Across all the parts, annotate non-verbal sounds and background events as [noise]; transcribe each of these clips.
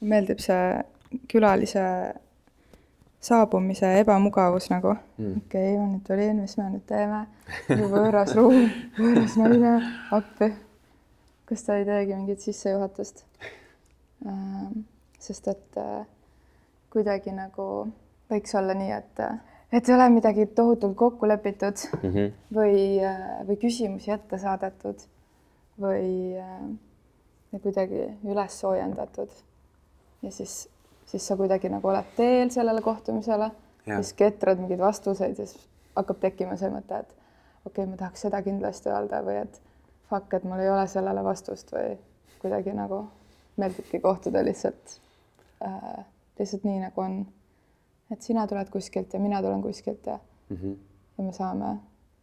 meeldib see külalise saabumise ebamugavus nagu Mm. okei okay,, ma nüüd tulin, mis me nüüd teeme, võõras ruum, võõras naine, appi. kas ta ei teegi mingit sissejuhatust? sest et äh, kuidagi nagu võiks olla nii, et, et ei ole midagi tohutult kokku lepitud mm. -hmm. või, või küsimusi ette saadetud või äh, kuidagi üles soojendatud. Ja siis, siis sa kuidagi nagu oled teel sellele kohtumisele, siis ketrad mingeid vastuseid ja siis hakkab tekkima see mõte, et okei okay,, ma tahaks seda kindlasti öelda või et fuck, et mul ei ole sellele vastust või kuidagi nagu meeldibki kohtuda lihtsalt äh,, lihtsalt nii nagu on. et sina tuled kuskilt ja mina tulen kuskilt ja Mm -hmm. ja me saame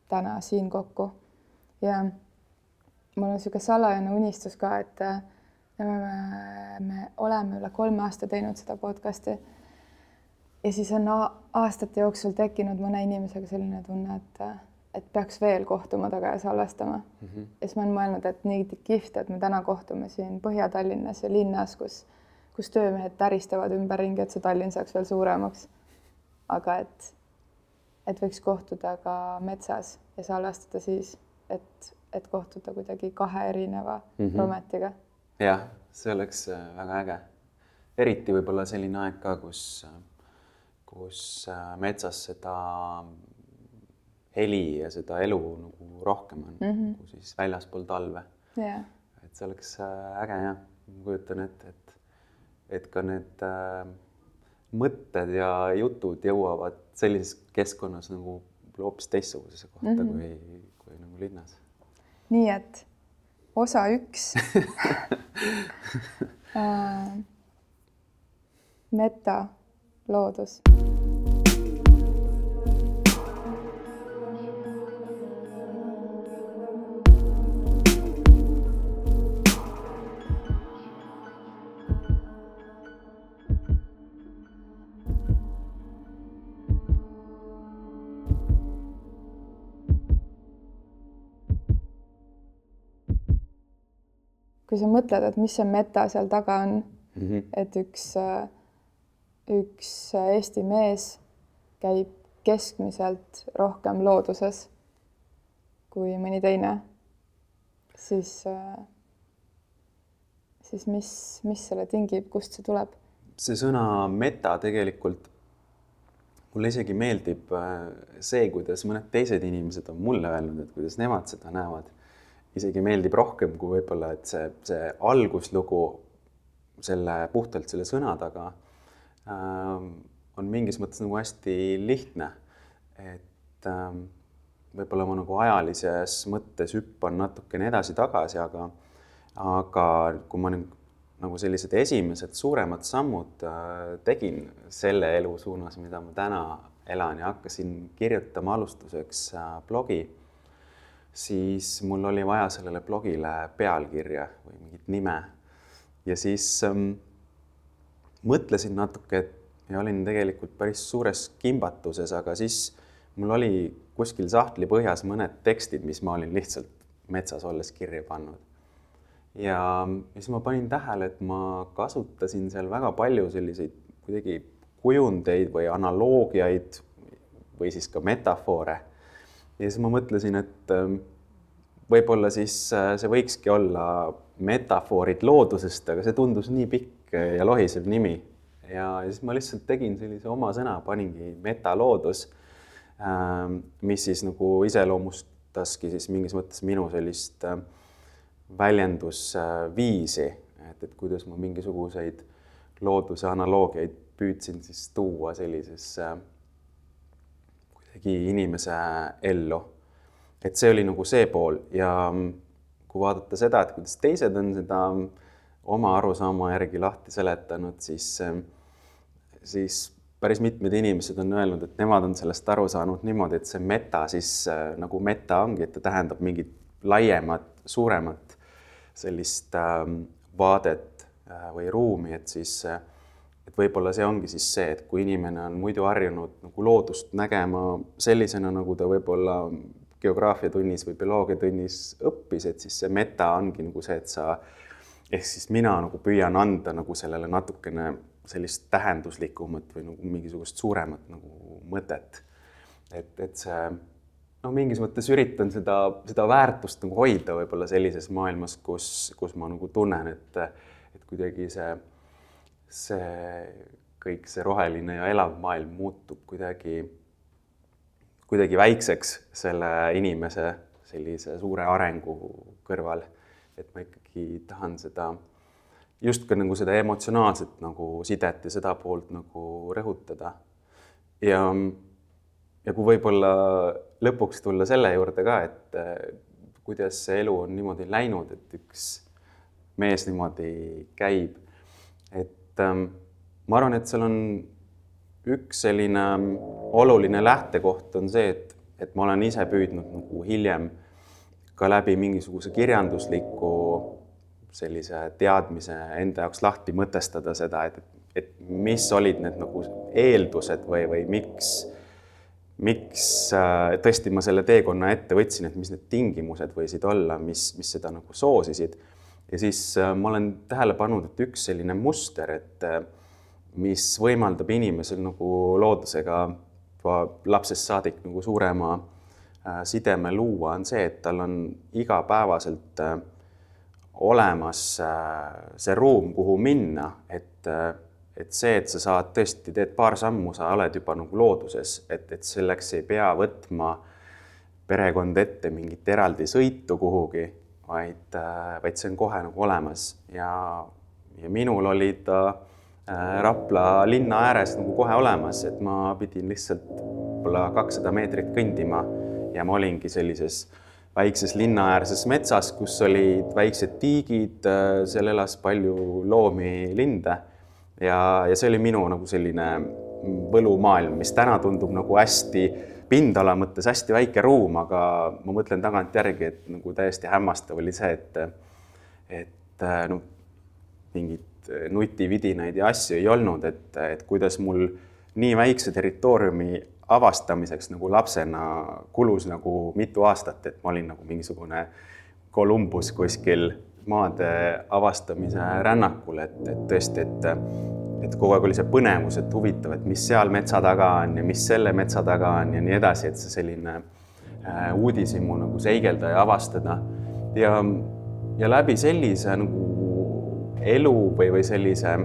täna siin kokku. ja mul on niisugune salajane unistus ka, et äh, me, me, me oleme üle kolme aasta teinud seda podcast'i. ja siis on aastate jooksul tekkinud mõne inimesega selline tunne, et, et peaks veel kohtuma taga ja salvestama Mm -hmm. ja siis ma olen mõelnud, et nii kihvt, et me täna kohtume siin Põhja-Tallinnas ja linnas, kus, kus töömehed täristavad ümberringi, et see Tallinn saaks veel suuremaks. aga et, et võiks kohtuda ka metsas ja salvestada siis, et, et kohtuda kuidagi kahe erineva mm. -hmm. prometiga. jah, see oleks äh, väga äge. eriti võib-olla selline aeg ka, kus, kus äh, metsas seda heli ja seda elu nagu rohkem on mm, -hmm. kui siis väljaspool talve. jah, et see oleks äh, äge jah, ma kujutan ette, et, et ka need äh, mõtted ja jutud jõuavad sellises keskkonnas nagu hoopis teistsugusesse kohta mm -hmm. kui, kui nagu linnas. nii et osa üks [laughs] äh,. metaloodus kui sa mõtled, et mis see meta seal taga on, Mm -hmm. et üks, üks Eesti mees käib keskmiselt rohkem looduses kui mõni teine, siis, siis mis, mis selle tingib, kust see tuleb? see sõna meta tegelikult mulle isegi meeldib äh, see, kuidas mõned teised inimesed on mulle öelnud, et kuidas nemad seda näevad. Isegi meeldib rohkem kui võib-olla, et see, see alguslugu selle puhtalt selle sõna taga ähm, on mingis mõttes nagu hästi lihtne. et ähm, võib-olla ma nagu ajalises mõttes hüppan natukene edasi-tagasi, aga aga kui ma nüüd nagu sellised esimesed suuremad sammud äh, tegin selle elu suunas, mida ma täna elan ja hakkasin kirjutama alustuseks äh, blogi, siis mul oli vaja sellele blogile pealkirja või mingit nime. ja siis ähm, mõtlesin natuke et, ja olin tegelikult päris suures kimbatuses, aga siis mul oli kuskil sahtli põhjas mõned tekstid, mis ma olin lihtsalt metsas olles kirja pannud ja siis ma panin tähele, et ma kasutasin seal väga palju selliseid kuidagi kujundeid või analoogiaid või siis ka metafoore. Ja siis ma mõtlesin, et ähm, võib-olla siis äh, see võikski olla metafoorid loodusest, aga see tundus nii pikk ja lohisev nimi. Ja siis ma lihtsalt tegin sellise oma sõna, paningi metaloodus, mis siis nagu iseloomustaski siis mingis mõttes minu sellist äh, väljendusviisi, et, et kuidas ma mingisuguseid looduse analoogiaid püüdsin siis tuua sellisesse kuidagi inimese ellu. et see oli nagu see pool ja kui vaadata seda, et kuidas teised on seda oma arusaama järgi lahti seletanud, siis, siis päris mitmed inimesed on öelnud, et nemad on sellest aru saanud niimoodi, et see meta siis äh, nagu meta ongi, et ta tähendab mingit laiemat, suuremat sellist äh, vaadet äh, või ruumi, et siis äh, võib-olla see ongi siis see, et kui inimene on muidu harjunud nagu loodust nägema sellisena, nagu ta võib-olla geograafiatunnis või bioloogiatunnis õppis, et siis see meta ongi nagu see, et sa ehk siis mina nagu püüan anda nagu sellele natukene sellist tähenduslikumat või nagu mingisugust suuremat nagu mõtet. et, et see noh, mingis mõttes üritan seda, seda väärtust nagu hoida võib-olla sellises maailmas, kus, kus ma nagu tunnen, et, et kuidagi see, see kõik see roheline ja elav maailm muutub kuidagi, kuidagi väikseks selle inimese sellise suure arengu kõrval. et ma ikkagi tahan seda just ka nagu seda emotsionaalset nagu sidet ja seda poolt nagu rõhutada. ja, ja kui võib-olla lõpuks tulla selle juurde ka, et kuidas see elu on niimoodi läinud, et üks mees niimoodi käib, et ähm, ma arvan, et seal on üks selline oluline lähtekoht on see, et, et ma olen ise püüdnud nagu hiljem ka läbi mingisuguse kirjandusliku sellise teadmise enda jaoks lahti mõtestada seda, et, et mis olid need nagu eeldused või, või miks, miks äh, tõesti ma selle teekonna ette võtsin, et mis need tingimused võisid olla, mis, mis seda nagu soosisid. Ja siis äh, ma olen tähele pannud, et üks selline muster, et äh, mis võimaldab inimesel nagu loodusega juba lapsest saadik nagu suurema sideme luua, on see, et tal on igapäevaselt äh, olemas äh, see ruum, kuhu minna, et, äh, et see, et sa saad tõesti, teed paar sammu, sa oled juba nagu looduses, et, et selleks ei pea võtma perekond ette mingit eraldi sõitu kuhugi, vaid, äh, vaid see on kohe nagu olemas ja, ja minul oli ta Rapla linna ääres nagu kohe olemas, et ma pidin lihtsalt võib-olla kakssada meetrit kõndima ja ma olingi sellises äh, väikses linnaäärses metsas, kus olid väiksed tiigid, äh, seal elas palju loomi, linde. ja, ja see oli minu nagu selline võlumaailm, mis täna tundub nagu hästi pindala mõttes hästi väike ruum, aga ma mõtlen tagantjärgi, et nagu täiesti hämmastav oli see, et, et äh, noh, mingit nutividinaid ja asju ei olnud, et, et kuidas mul nii väikse territooriumi avastamiseks nagu lapsena kulus nagu mitu aastat, et ma olin nagu mingisugune Kolumbus kuskil maade avastamise rännakul, et, et tõesti, et, et kogu aeg oli see põnevus, et huvitav, et mis seal metsa taga on ja mis selle metsa taga on ja nii edasi, et see selline äh, uudishimu nagu seigelda ja avastada. ja, ja läbi sellise nagu elu või, või sellise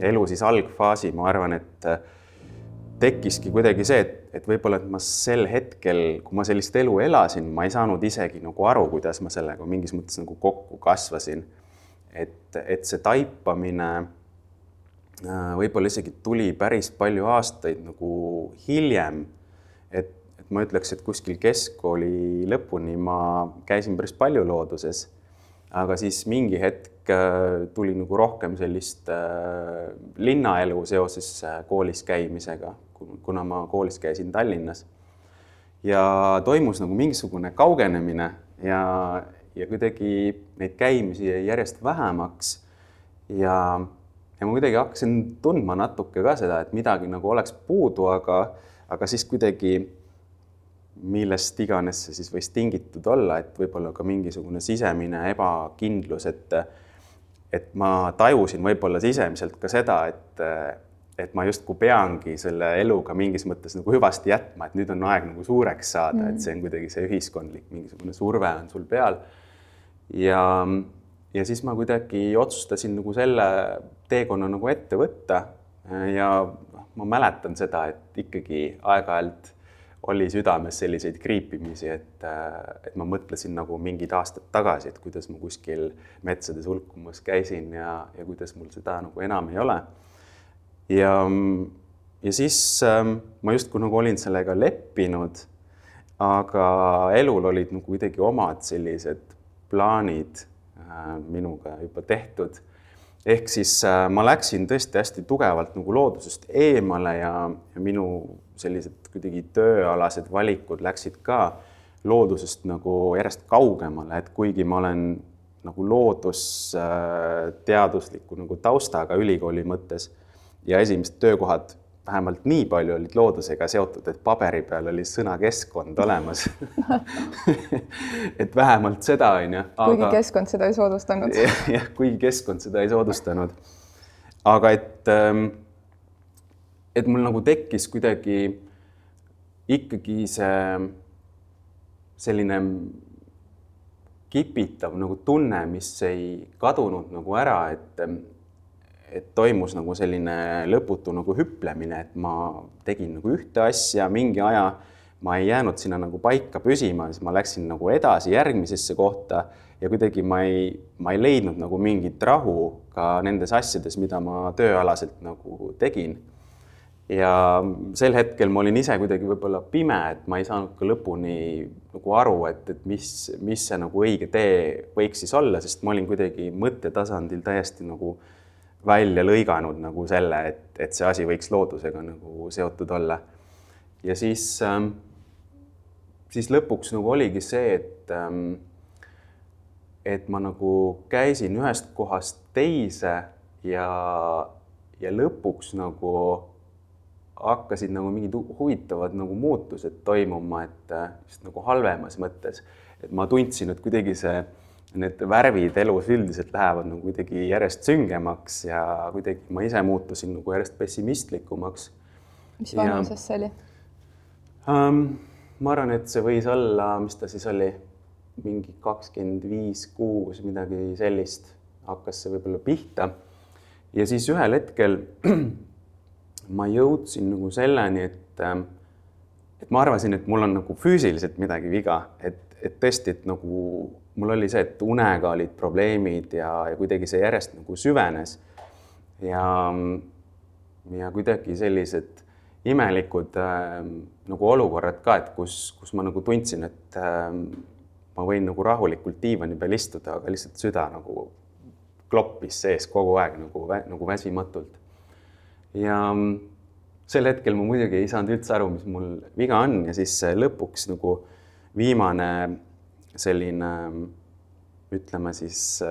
elu siis algfaasi, ma arvan, et tekkiski kuidagi see, et, et võib-olla, et ma sel hetkel, kui ma sellist elu elasin, ma ei saanud isegi nagu aru, kuidas ma sellega mingis mõttes nagu kokku kasvasin. et, et see taipamine äh, võib-olla isegi tuli päris palju aastaid nagu hiljem. et, et ma ütleks, et kuskil keskkooli lõpuni ma käisin päris palju looduses. aga siis mingi hetk äh, tuli nagu rohkem sellist äh, linnaelu seoses koolis käimisega kuna ma koolis käisin Tallinnas. ja toimus nagu mingisugune kaugenemine ja, ja kuidagi neid käimisi jäi järjest vähemaks. ja, ja ma kuidagi hakkasin tundma natuke ka seda, et midagi nagu oleks puudu, aga, aga siis kuidagi millest iganes see siis võis tingitud olla, et võib-olla ka mingisugune sisemine ebakindlus, et et ma tajusin võib-olla sisemiselt ka seda, et et ma justkui peangi selle eluga mingis mõttes nagu hüvasti jätma, et nüüd on aeg nagu suureks saada mm., et see on kuidagi see ühiskondlik mingisugune surve on sul peal. ja, ja siis ma kuidagi otsustasin nagu selle teekonna nagu ette võtta ja noh, ma mäletan seda, et ikkagi aeg-ajalt oli südames selliseid kriipimisi, et, et ma mõtlesin nagu mingid aastad tagasi, et kuidas ma kuskil metsades hulkumas käisin ja, ja kuidas mul seda nagu enam ei ole ja, ja siis ähm, ma justkui nagu olin sellega leppinud, aga elul olid nagu kuidagi omad sellised plaanid äh, minuga juba tehtud. ehk siis äh, ma läksin tõesti hästi tugevalt nagu loodusest eemale ja, ja minu sellised kuidagi tööalased valikud läksid ka loodusest nagu järjest kaugemale, et kuigi ma olen nagu loodusteadusliku nagu taustaga ülikooli mõttes ja esimesed töökohad vähemalt nii palju olid loodusega seotud, et paberi peal oli sõna keskkond olemas [laughs] et vähemalt seda on ju. kuigi keskkond seda ei soodustanud. jah, kuigi keskkond seda ei soodustanud. aga et, ähm, et mul nagu tekkis kuidagi ikkagi see selline kipitav nagu tunne, mis ei kadunud nagu ära, et et toimus nagu selline lõputu nagu hüplemine, et ma tegin nagu ühte asja mingi aja, ma ei jäänud sinna nagu paika püsima, siis ma läksin nagu edasi järgmisesse kohta ja kuidagi ma ei, ma ei leidnud nagu mingit rahu ka nendes asjades, mida ma tööalaselt nagu tegin. Ja sel hetkel ma olin ise kuidagi võib-olla pime, et ma ei saanud ka lõpuni nagu aru, et, et mis, mis see nagu õige tee võiks siis olla, sest ma olin kuidagi mõttetasandil täiesti nagu välja lõiganud nagu selle, et, et see asi võiks loodusega nagu seotud olla. ja siis, ähm, siis lõpuks nagu oligi see, et, ähm, et ma nagu käisin ühest kohast teise ja, ja lõpuks nagu hakkasid nagu mingid huvitavad nagu muutused toimuma, et äh, just nagu halvemas mõttes, et ma tundsin, et kuidagi see, need värvid elus üldiselt lähevad nagu kuidagi järjest süngemaks ja kuidagi ma ise muutusin nagu järjest pessimistlikumaks. mis vanuses see oli um,? ma arvan, et see võis olla, mis ta siis oli, mingi kakskümmend viis, kuus, midagi sellist hakkas see võib-olla pihta. ja siis ühel hetkel [clears throat] ma jõudsin nagu selleni, et, ähm, et ma arvasin, et mul on nagu füüsiliselt midagi viga, et, et tõesti, et nagu mul oli see, et unega olid probleemid ja, ja kuidagi see järjest nagu süvenes. ja, ja kuidagi sellised imelikud äh, nagu olukorrad ka, et kus, kus ma nagu tundsin, et äh, ma võin nagu rahulikult diivani peal istuda, aga lihtsalt süda nagu kloppis sees kogu aeg nagu, nagu väsimatult ja mm, sel hetkel ma muidugi ei saanud üldse aru, mis mul viga on ja siis lõpuks nagu viimane selline ütleme siis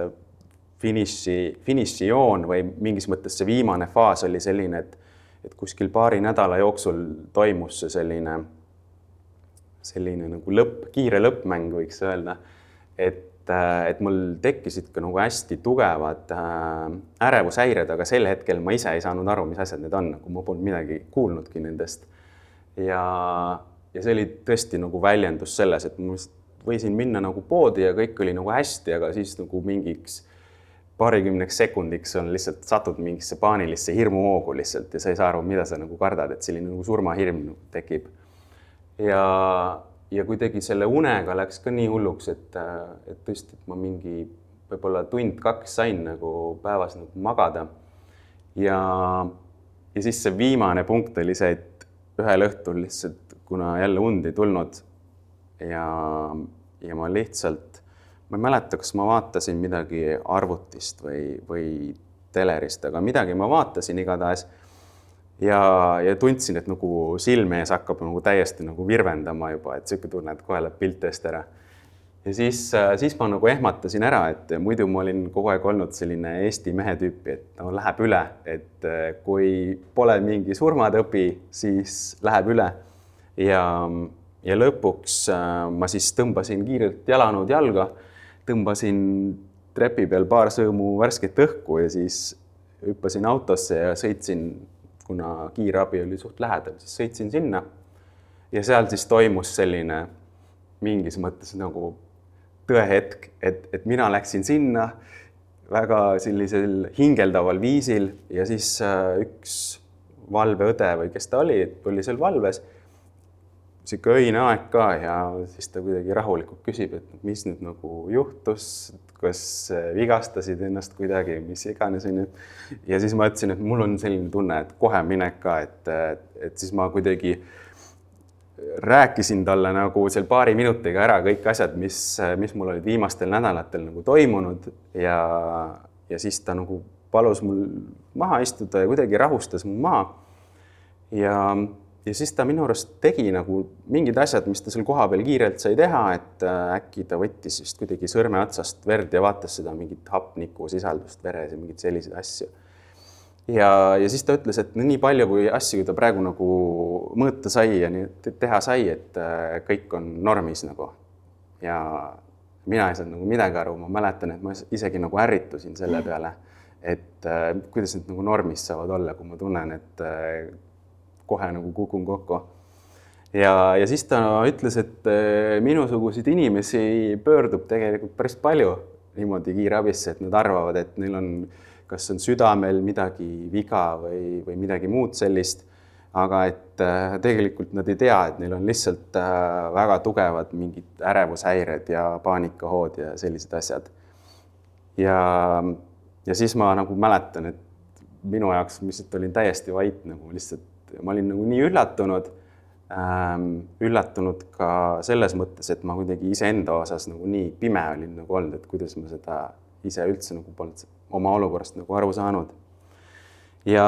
finiši, finišijoon või mingis mõttes see viimane faas oli selline, et et kuskil paari nädala jooksul toimus see selline, selline nagu lõpp, kiire lõppmäng, võiks öelda. et et, mul tekkisid ka nagu hästi tugevad äh, ärevushäired, aga sel hetkel ma ise ei saanud aru, mis asjad need on, nagu ma polnud midagi kuulnudki nendest. ja, ja see oli tõesti nagu väljendus selles, et ma võisin minna nagu poodi ja kõik oli nagu hästi, aga siis nagu mingiks paarikümneks sekundiks on lihtsalt satud mingisse paanilisse hirmuhoogu lihtsalt ja sa ei saa aru, mida sa nagu kardad, et selline nagu surmahirm nagu tekib. ja, ja kuidagi selle unega läks ka nii hulluks, et, et tõesti, et ma mingi võib-olla tund-kaks sain nagu päevas nagu magada. ja, ja siis see viimane punkt oli see, et ühel õhtul lihtsalt, kuna jälle und ei tulnud ja, ja ma lihtsalt, ma ei mäleta, kas ma vaatasin midagi arvutist või, või telerist, aga midagi ma vaatasin igatahes ja, ja tundsin, et nagu silme ees hakkab nagu täiesti nagu virvendama juba, et niisugune tunne, et kohe läheb pilt eest ära. ja siis, siis ma nagu ehmatasin ära, et muidu ma olin kogu aeg olnud selline Eesti mehe tüüpi, et no läheb üle, et kui pole mingi surmatõbi, siis läheb üle. ja, ja lõpuks ma siis tõmbasin kiirelt jalanõud jalga, tõmbasin trepi peal paar sõõmu värsket õhku ja siis hüppasin autosse ja sõitsin kuna kiirabi oli suht lähedal, siis sõitsin sinna. ja seal siis toimus selline mingis mõttes nagu tõehetk, et, et mina läksin sinna väga sellisel hingeldaval viisil ja siis äh, üks valveõde või kes ta oli, oli seal valves. Sihuke öine aeg ka ja siis ta kuidagi rahulikult küsib, et mis nüüd nagu juhtus, kas vigastasid ennast kuidagi, mis iganes, onju. ja siis ma ütlesin, et mul on selline tunne, et kohe minek ka, et, et siis ma kuidagi rääkisin talle nagu seal paari minutiga ära kõik asjad, mis, mis mul olid viimastel nädalatel nagu toimunud ja, ja siis ta nagu palus mul maha istuda ja kuidagi rahustas mu maha. ja ja siis ta minu arust tegi nagu mingid asjad, mis ta seal kohapeal kiirelt sai teha, et äh, äkki ta võttis vist kuidagi sõrme otsast verd ja vaatas seda mingit hapnikusisaldust veres ja mingeid selliseid asju. ja, ja siis ta ütles, et nii palju kui asju, kui ta praegu nagu mõõta sai ja nii teha sai, et äh, kõik on normis nagu. ja mina ei saanud nagu midagi aru, ma mäletan, et ma isegi nagu ärritusin selle peale, et äh, kuidas need nagu normis saavad olla, kui ma tunnen, et kohe nagu kukun kokku. ja, ja siis ta ütles, et äh, minusuguseid inimesi pöördub tegelikult päris palju niimoodi kiirabisse, et nad arvavad, et neil on kas on südamel midagi viga või, või midagi muud sellist. aga et äh, tegelikult nad ei tea, et neil on lihtsalt äh, väga tugevad mingid ärevushäired ja paanikahood ja sellised asjad. ja, ja siis ma nagu mäletan, et minu jaoks ma lihtsalt olin täiesti vait nagu lihtsalt, ma olin nagu nii üllatunud ähm,. üllatunud ka selles mõttes, et ma kuidagi iseenda osas nagu nii pime olin nagu olnud, et kuidas ma seda ise üldse nagu polnud oma olukorrast nagu aru saanud. ja,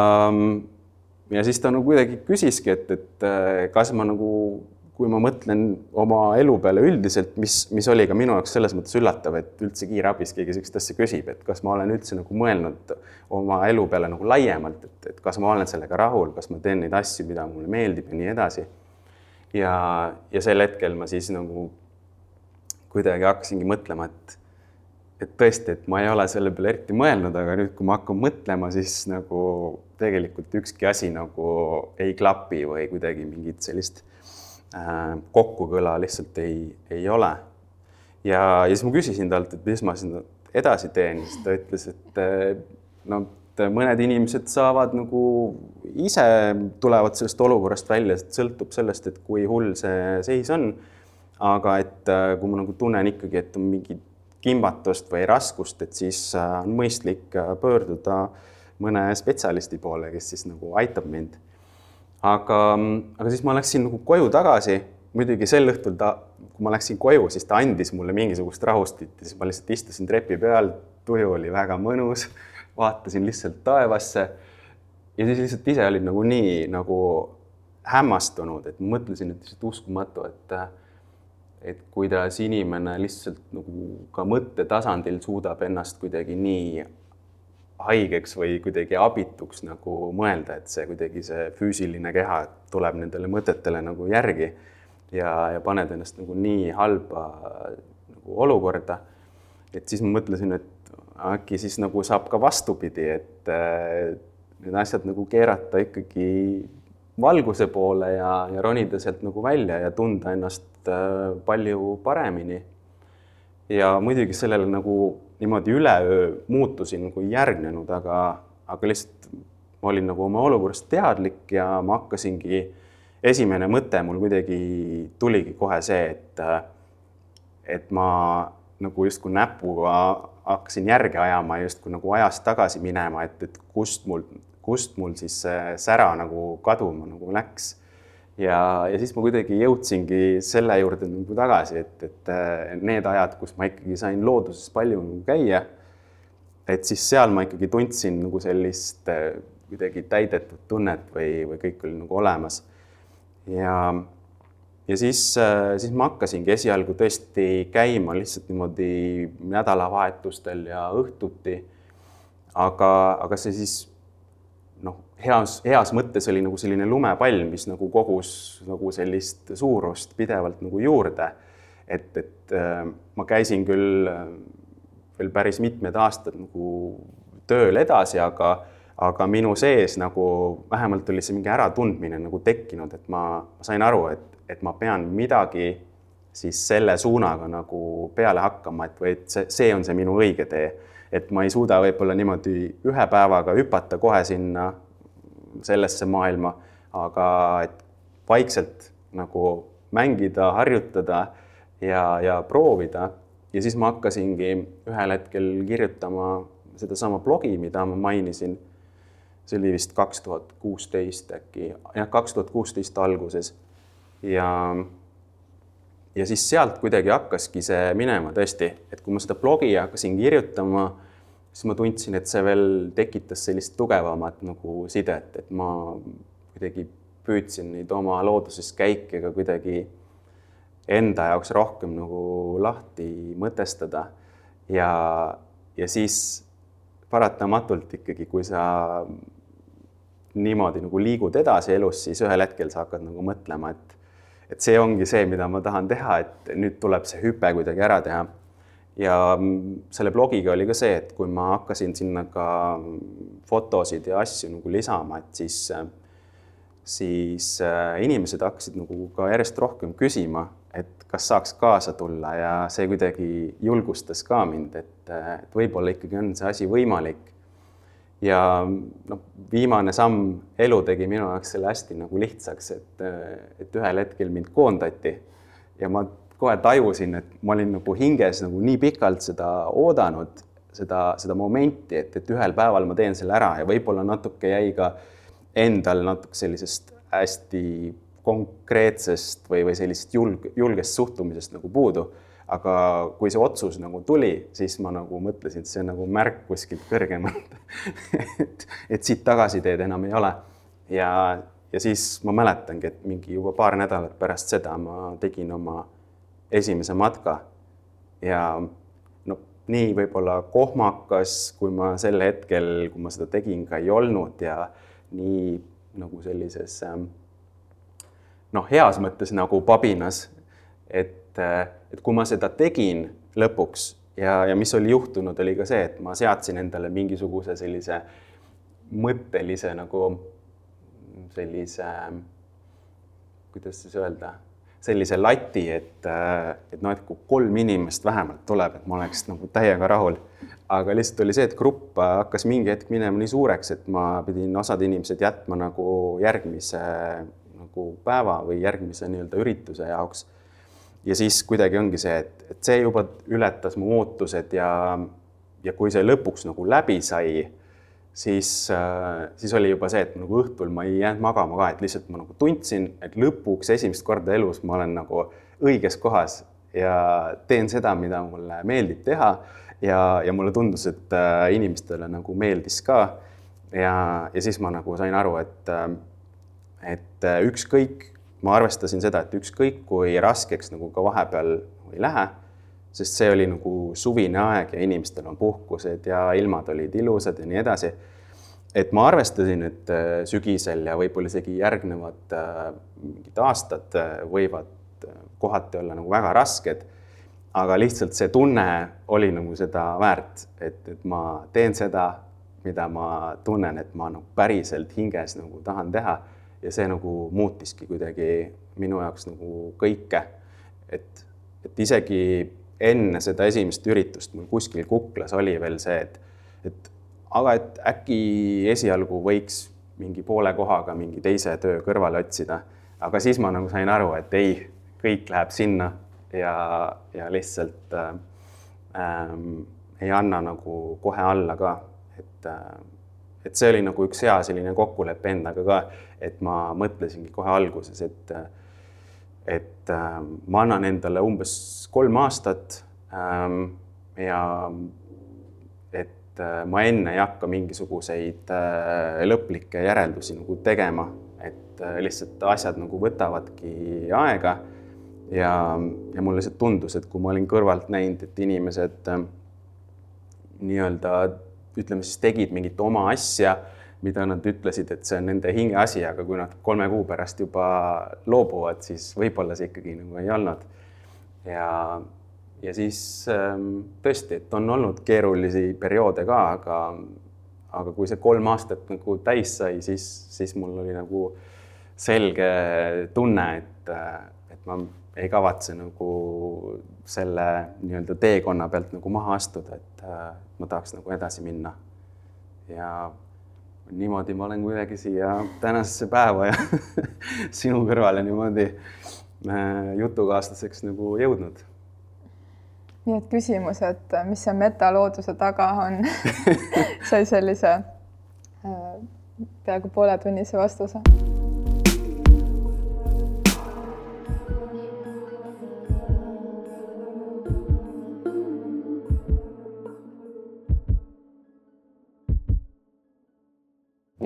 ja siis ta nagu kuidagi küsiski, et, et äh, kas ma nagu, kui ma mõtlen oma elu peale üldiselt, mis, mis oli ka minu jaoks selles mõttes üllatav, et üldse kiirabis keegi sellist asja küsib, et kas ma olen üldse nagu mõelnud oma elu peale nagu laiemalt, et, et kas ma olen sellega rahul, kas ma teen neid asju, mida mulle meeldib ja nii edasi. ja, ja sel hetkel ma siis nagu kuidagi hakkasingi mõtlema, et et tõesti, et ma ei ole selle peale eriti mõelnud, aga nüüd, kui ma hakkan mõtlema, siis nagu tegelikult ükski asi nagu ei klapi või kuidagi mingit sellist kokkukõla lihtsalt ei, ei ole. ja, ja siis ma küsisin talt, et mis ma siin edasi teen, siis ta ütles, et äh, no mõned inimesed saavad nagu ise tulevad sellest olukorrast välja, sest sõltub sellest, et kui hull see seis on. aga et äh, kui ma nagu tunnen ikkagi, et on mingid kimbatust või raskust, et siis äh, on mõistlik äh, pöörduda mõne spetsialisti poole, kes siis nagu aitab mind. Aga, aga siis ma läksin nagu koju tagasi, muidugi sel õhtul ta, kui ma läksin koju, siis ta andis mulle mingisugust rahustit ja siis ma lihtsalt istusin trepi peal, tuju oli väga mõnus, vaatasin lihtsalt taevasse. Ja siis lihtsalt ise olin nagu nii nagu hämmastunud, et mõtlesin, et lihtsalt uskumatu, et et kuidas inimene lihtsalt nagu ka mõttetasandil suudab ennast kuidagi nii haigeks või kuidagi abituks nagu mõelda, et see kuidagi see füüsiline keha tuleb nendele mõtetele nagu järgi ja, ja paned ennast nagu nii halba nagu olukorda. et siis ma mõtlesin, et äkki siis nagu saab ka vastupidi, et äh, need asjad nagu keerata ikkagi valguse poole ja, ja ronida sealt nagu välja ja tunda ennast äh, palju paremini. ja muidugi sellele nagu niimoodi üleöö muutusin ei järgnenud, aga, aga lihtsalt ma olin nagu oma olukorrast teadlik ja ma hakkasingi, esimene mõte mul kuidagi tuligi kohe see, et, et ma nagu justkui näpuga hakkasin järge ajama, justkui nagu ajas tagasi minema, et, et kust mul kust mul siis see sära nagu kaduma nagu läks. Ja, ja siis ma kuidagi jõudsingi selle juurde nagu tagasi, et, et äh, need ajad, kus ma ikkagi sain looduses palju nagu käia, et siis seal ma ikkagi tundsin nagu sellist äh, kuidagi täidetud tunnet või, või kõik oli nagu olemas. ja, ja siis, äh, siis ma hakkasingi esialgu tõesti käima lihtsalt niimoodi nädalavahetustel ja õhtuti. aga, aga see siis noh, heas, heas mõttes oli nagu selline lumepall, mis nagu kogus nagu sellist suurust pidevalt nagu juurde. et, et äh, ma käisin küll äh, veel päris mitmed aastad nagu tööl edasi, aga, aga minu sees nagu vähemalt oli see mingi äratundmine nagu tekkinud, et ma, ma sain aru, et, et ma pean midagi siis selle suunaga nagu peale hakkama, et või et see, see on see minu õige tee et ma ei suuda võib-olla niimoodi ühe päevaga hüpata kohe sinna sellesse maailma, aga et vaikselt nagu mängida, harjutada ja, ja proovida. ja siis ma hakkasingi ühel hetkel kirjutama sedasama blogi, mida ma mainisin. see oli vist kaks tuhat kuusteist äkki, jah, kaks tuhat kuusteist alguses ja ja siis sealt kuidagi hakkaski see minema tõesti, et kui ma seda blogi hakkasin kirjutama, siis ma tundsin, et see veel tekitas sellist tugevamat nagu sidet, et ma kuidagi püüdsin neid oma looduses käike ka kuidagi enda jaoks rohkem nagu lahti mõtestada. ja, ja siis paratamatult ikkagi, kui sa niimoodi nagu liigud edasi elus, siis ühel hetkel sa hakkad nagu mõtlema, et et see ongi see, mida ma tahan teha, et nüüd tuleb see hüpe kuidagi ära teha. ja selle blogiga oli ka see, et kui ma hakkasin sinna ka fotosid ja asju nagu lisama, et siis, siis äh, inimesed hakkasid nagu ka järjest rohkem küsima, et kas saaks kaasa tulla ja see kuidagi julgustas ka mind, et, et võib-olla ikkagi on see asi võimalik ja noh, viimane samm elu tegi minu jaoks selle hästi nagu lihtsaks, et, et ühel hetkel mind koondati ja ma kohe tajusin, et ma olin nagu hinges nagu nii pikalt seda oodanud, seda, seda momenti, et, et ühel päeval ma teen selle ära ja võib-olla natuke jäi ka endal natuke sellisest hästi konkreetsest või, või sellisest julg, julgest suhtumisest nagu puudu aga kui see otsus nagu tuli, siis ma nagu mõtlesin, et see on nagu märk kuskilt kõrgemalt. [laughs] Et, et siit tagasiteed enam ei ole. ja, ja siis ma mäletangi, et mingi juba paar nädalat pärast seda ma tegin oma esimese matka. Ja no nii võib-olla kohmakas, kui ma sel hetkel, kui ma seda tegin, ka ei olnud. Ja nii nagu sellises ähm, noh, heas mõttes nagu pabinas, et et, et kui ma seda tegin lõpuks ja, ja mis oli juhtunud, oli ka see, et ma seadsin endale mingisuguse sellise mõttelise nagu sellise, kuidas siis öelda, sellise lati, et, et noh, et kui kolm inimest vähemalt tuleb, et ma oleks nagu täiega rahul. aga lihtsalt oli see, et grupp hakkas mingi hetk minema nii suureks, et ma pidin osad inimesed jätma nagu järgmise nagu päeva või järgmise nii-öelda ürituse jaoks ja siis kuidagi ongi see, et, et see juba ületas mu ootused ja, ja kui see lõpuks nagu läbi sai, siis siis oli juba see, et nagu õhtul ma ei jäänud magama ka, et lihtsalt ma nagu tundsin, et lõpuks esimest korda elus ma olen nagu õiges kohas ja teen seda, mida mulle meeldib teha. ja, ja mulle tundus, et äh, inimestele nagu meeldis ka. ja, ja siis ma nagu sain aru, et, äh, et äh, ükskõik ma arvestasin seda, et ükskõik kui raskeks nagu ka vahepeal ei lähe, sest see oli nagu suvine aeg ja inimestel on puhkused ja ilmad olid ilusad ja nii edasi. et ma arvestasin, et äh, sügisel ja võib-olla isegi järgnevad äh, mingid aastad äh, võivad kohati olla nagu väga rasked. aga lihtsalt see tunne oli nagu seda väärt, et, et ma teen seda, mida ma tunnen, et ma nagu päriselt hinges nagu tahan teha ja see nagu muutiski kuidagi minu jaoks nagu kõike. et, et isegi enne seda esimest üritust mul kuskil kuklas oli veel see, et, et aga et äkki esialgu võiks mingi poole kohaga mingi teise töö kõrvale otsida. aga siis ma nagu sain aru, et ei, kõik läheb sinna ja, ja lihtsalt äh, ähm, ei anna nagu kohe alla ka, et äh, et see oli nagu üks hea selline kokkulepe endaga ka, et ma mõtlesingi kohe alguses, et et äh, ma annan endale umbes kolm aastat ähm, ja et äh, ma enne ei hakka mingisuguseid äh, lõplikke järeldusi nagu tegema, et äh, lihtsalt asjad nagu võtavadki aega. Ja, ja mulle lihtsalt tundus, et kui ma olin kõrvalt näinud, et inimesed äh, nii-öelda ütleme siis tegid mingit oma asja, mida nad ütlesid, et see on nende hinge asi, aga kui nad kolme kuu pärast juba loobuvad, siis võib-olla see ikkagi nagu ei olnud. ja, ja siis ähm, tõesti, et on olnud keerulisi perioode ka, aga, aga kui see kolm aastat nagu täis sai, siis, siis mul oli nagu selge tunne, et, et ma ei kavatse nagu selle nii-öelda teekonna pealt nagu maha astuda, et äh, ma tahaks nagu edasi minna. ja niimoodi ma olen kuidagi siia tänasesse päeva ja [laughs] sinu kõrvale niimoodi äh, jutukaaslaseks nagu jõudnud. nii et küsimus, et mis see metalooduse taga on [laughs] [laughs] sai sellise äh, peaaegu pooletunnise vastuse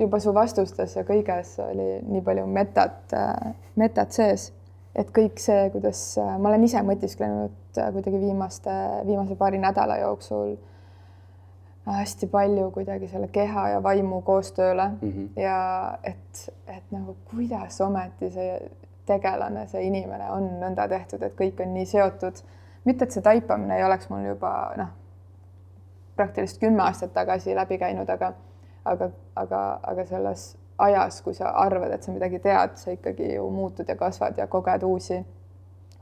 juba su vastustes ja kõiges oli nii palju metat, metat sees, et kõik see, kuidas ma olen ise mõtisklenud kuidagi viimaste, viimase paari nädala jooksul hästi palju kuidagi selle keha ja vaimu koostööle mm Mhm. ja et, et nagu kuidas ometi see tegelane, see inimene on nõnda tehtud, et kõik on nii seotud. mitte, et see taipamine ei oleks mul juba noh, praktiliselt kümme aastat tagasi läbi käinud, aga, aga, aga, aga selles ajas, kui sa arvad, et sa midagi tead, sa ikkagi ju muutud ja kasvad ja koged uusi,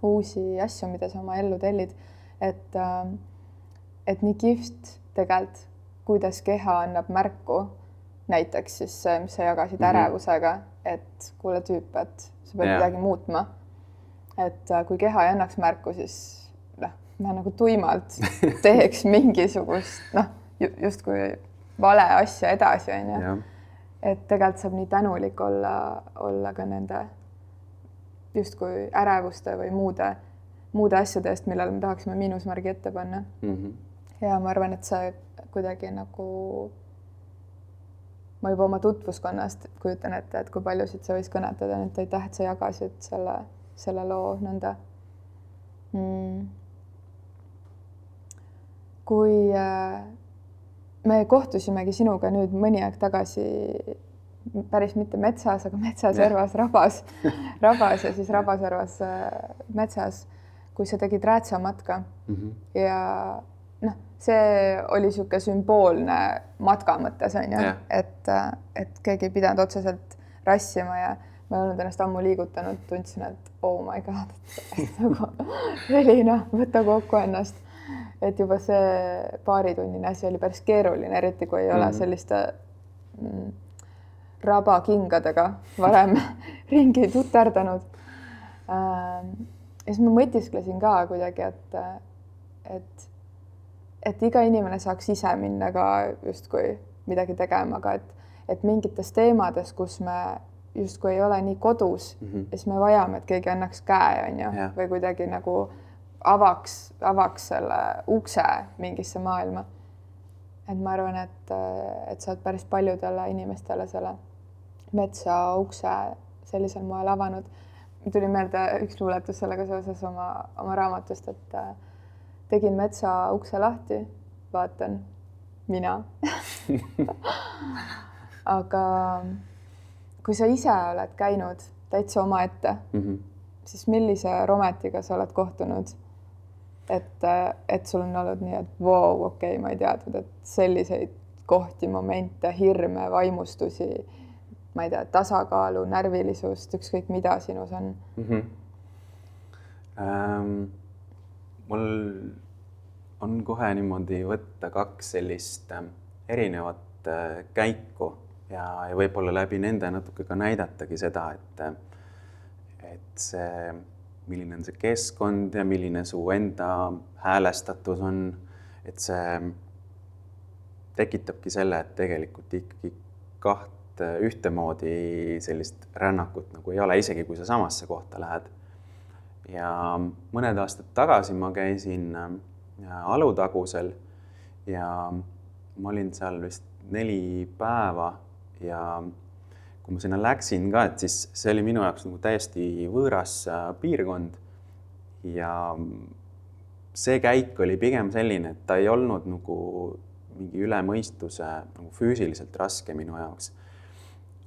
uusi asju, mida sa oma ellu tellid. et, et nii kihvt tegelikult, kuidas keha annab märku, näiteks siis see, mis sa jagasid mm -hmm. ärevusega, et kuule tüüp, et sa pead Jaa. midagi muutma. et äh, kui keha ei annaks märku, siis noh, ma nagu tuimalt [laughs] teeks mingisugust noh, justkui vale asja edasi, onju et tegelikult saab nii tänulik olla, olla ka nende justkui ärevuste või muude, muude asjade eest, millele me tahaksime miinusmärgi ette panna. Mhm. ja ma arvan, et see kuidagi nagu, ma juba oma tutvuskonnast kujutan ette, et kui paljusid see võis kõnetada, et aitäh, et sa jagasid selle, selle loo nõnda mm.. kui äh, me kohtusimegi sinuga nüüd mõni aeg tagasi päris mitte metsas, aga metsaservas rabas, rabas ja siis rabaservas äh, metsas, kui sa tegid räätsamatka Mhm. ja noh, see oli niisugune sümboolne matka mõttes on ju et, et keegi ei pidanud otseselt rassima ja ma ei olnud ennast ammu liigutanud, tundsin, et oh my god, et nagu [laughs] Elina, võta kokku ennast. Et juba see paaritunnine asi oli päris keeruline, eriti kui ei ole Mhm. selliste mm, rabakingadega varem [laughs] ringi tuterdanud ähm, ja siis ma mõtisklesin ka kuidagi, et, et, et iga inimene saaks ise minna ka justkui midagi tegema, aga et, et mingites teemades, kus me justkui ei ole nii kodus mm. -hmm. siis me vajame, et keegi annaks käe, on ju või kuidagi nagu avaks, avaks selle ukse mingisse maailma. et ma arvan, et, et sa oled päris paljudele inimestele selle metsa ukse sellisel moel avanud tuli meelde üks luuletus sellega seoses oma, oma raamatust, et äh, tegin metsa ukse lahti, vaatan, mina [laughs] aga kui sa ise oled käinud täitsa omaette, Mhm. siis millise rometiga sa oled kohtunud? Et, et sul on olnud nii, et vau wow,, okei okay,, ma ei teadnud, et selliseid kohti, momente, hirme, vaimustusi, ma ei tea, tasakaalu, närvilisust, ükskõik mida sinus on mm. -hmm. Ähm, mul on kohe niimoodi võtta kaks sellist ähm, erinevat äh, käiku ja, ja võib-olla läbi nende natuke ka näidatagi seda, et, äh, et see, milline on see keskkond ja milline su enda häälestatus on, et see tekitabki selle, et tegelikult ikkagi kaht ühtemoodi sellist rännakut nagu ei ole, isegi kui sa samasse kohta lähed. ja mõned aastad tagasi ma käisin äh, Alutagusel ja ma olin seal vist neli päeva ja kui ma sinna läksin ka, et siis see oli minu jaoks nagu täiesti võõras äh, piirkond. ja see käik oli pigem selline, et ta ei olnud nagu mingi üle mõistuse nagu füüsiliselt raske minu jaoks.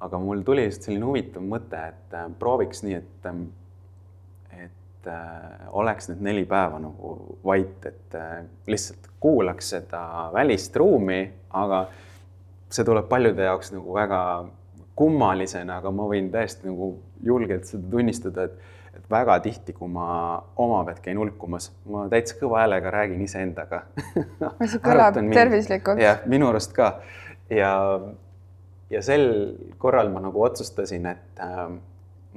aga mul tuli lihtsalt selline huvitav mõte, et äh, prooviks nii, et, ähm, et äh, oleks need neli päeva nagu vait, et lihtsalt kuulaks seda välist ruumi, aga see tuleb paljude jaoks nagu väga kummalisena, aga ma võin täiesti nagu julgelt seda tunnistada, et, et väga tihti, kui ma oma pealt käin hulkumas, ma täitsa kõva häälega räägin iseendaga see kõlab tervislikult. jah, minu arust ka ja, ja sel korral ma nagu otsustasin, et äh,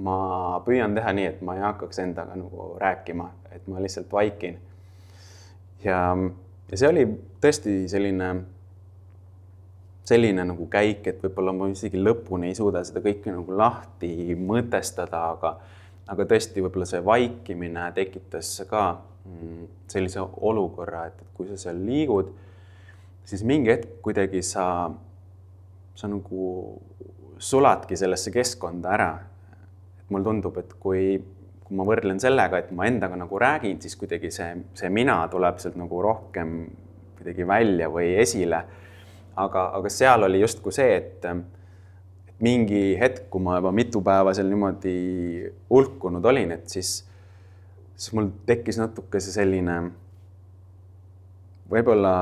ma püüan teha nii, et ma ei hakkaks endaga nagu rääkima, et ma lihtsalt vaikin. ja, ja see oli tõesti selline selline nagu käik, et võib-olla ma isegi lõpuni ei suuda seda kõike nagu lahti mõtestada, aga, aga tõesti, võib-olla see vaikimine tekitas ka mm, sellise olukorra, et, et kui sa seal liigud, siis mingi hetk kuidagi sa, sa nagu suladki sellesse keskkonda ära. et mul tundub, et kui, kui ma võrdlen sellega, et ma endaga nagu räägin, siis kuidagi see, see mina tuleb sealt nagu rohkem kuidagi välja või esile aga, aga seal oli justkui see, et, mingi hetk, kui ma juba mitu päeva seal niimoodi hulkunud olin, et siis, siis mul tekkis natuke see selline võib-olla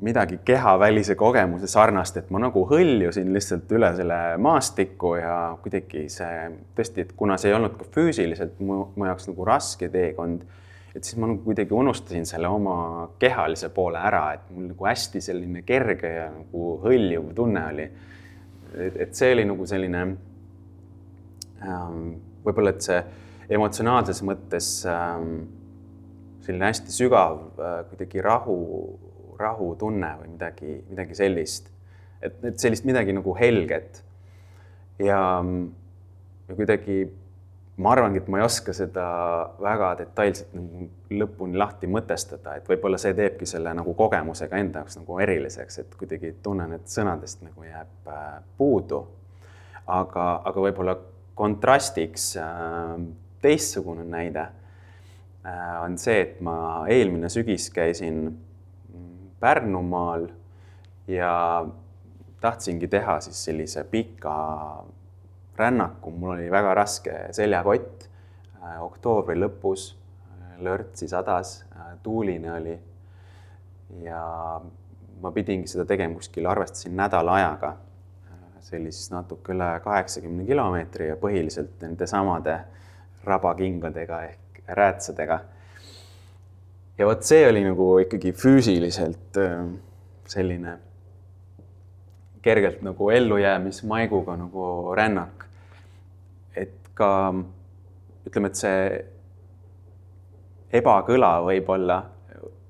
midagi kehavälise kogemuse sarnast, et ma nagu hõljusin lihtsalt üle selle maastiku ja kuidagi see tõesti, et kuna see ei olnud ka füüsiliselt mu, mu jaoks nagu raske teekond, et siis ma nagu kuidagi unustasin selle oma kehalise poole ära, et mul nagu hästi selline kerge ja nagu hõljuv tunne oli. et see oli nagu selline ähm, võib-olla, et see emotsionaalses mõttes ähm, selline hästi sügav äh, kuidagi rahu, rahutunne või midagi, midagi sellist. et, et sellist midagi nagu helget. ja, ja kuidagi ma arvangi, et ma ei oska seda väga detailselt nagu lõpuni lahti mõtestada, et võib-olla see teebki selle nagu kogemusega enda jaoks nagu eriliseks, et kuidagi tunnen, et sõnadest nagu jääb äh, puudu. aga, aga võib-olla kontrastiks äh, teistsugune näide Äh, on see, et ma eelmine sügis käisin Pärnumaal ja tahtsingi teha siis sellise pika rännaku, mul oli väga raske seljakott. Äh, oktoobri lõpus äh, lörtsi sadas, tuuline oli. ja ma pidingi seda tegema kuskil, arvestasin nädala ajaga. see oli siis natuke üle kaheksakümne kilomeetri ja põhiliselt nende samade rabakingadega ehk räätsadega. ja vot see oli nagu ikkagi füüsiliselt äh, selline kergelt nagu ellujäämismaiguga nagu rännak. Ka ütleme, et see ebakõla võib-olla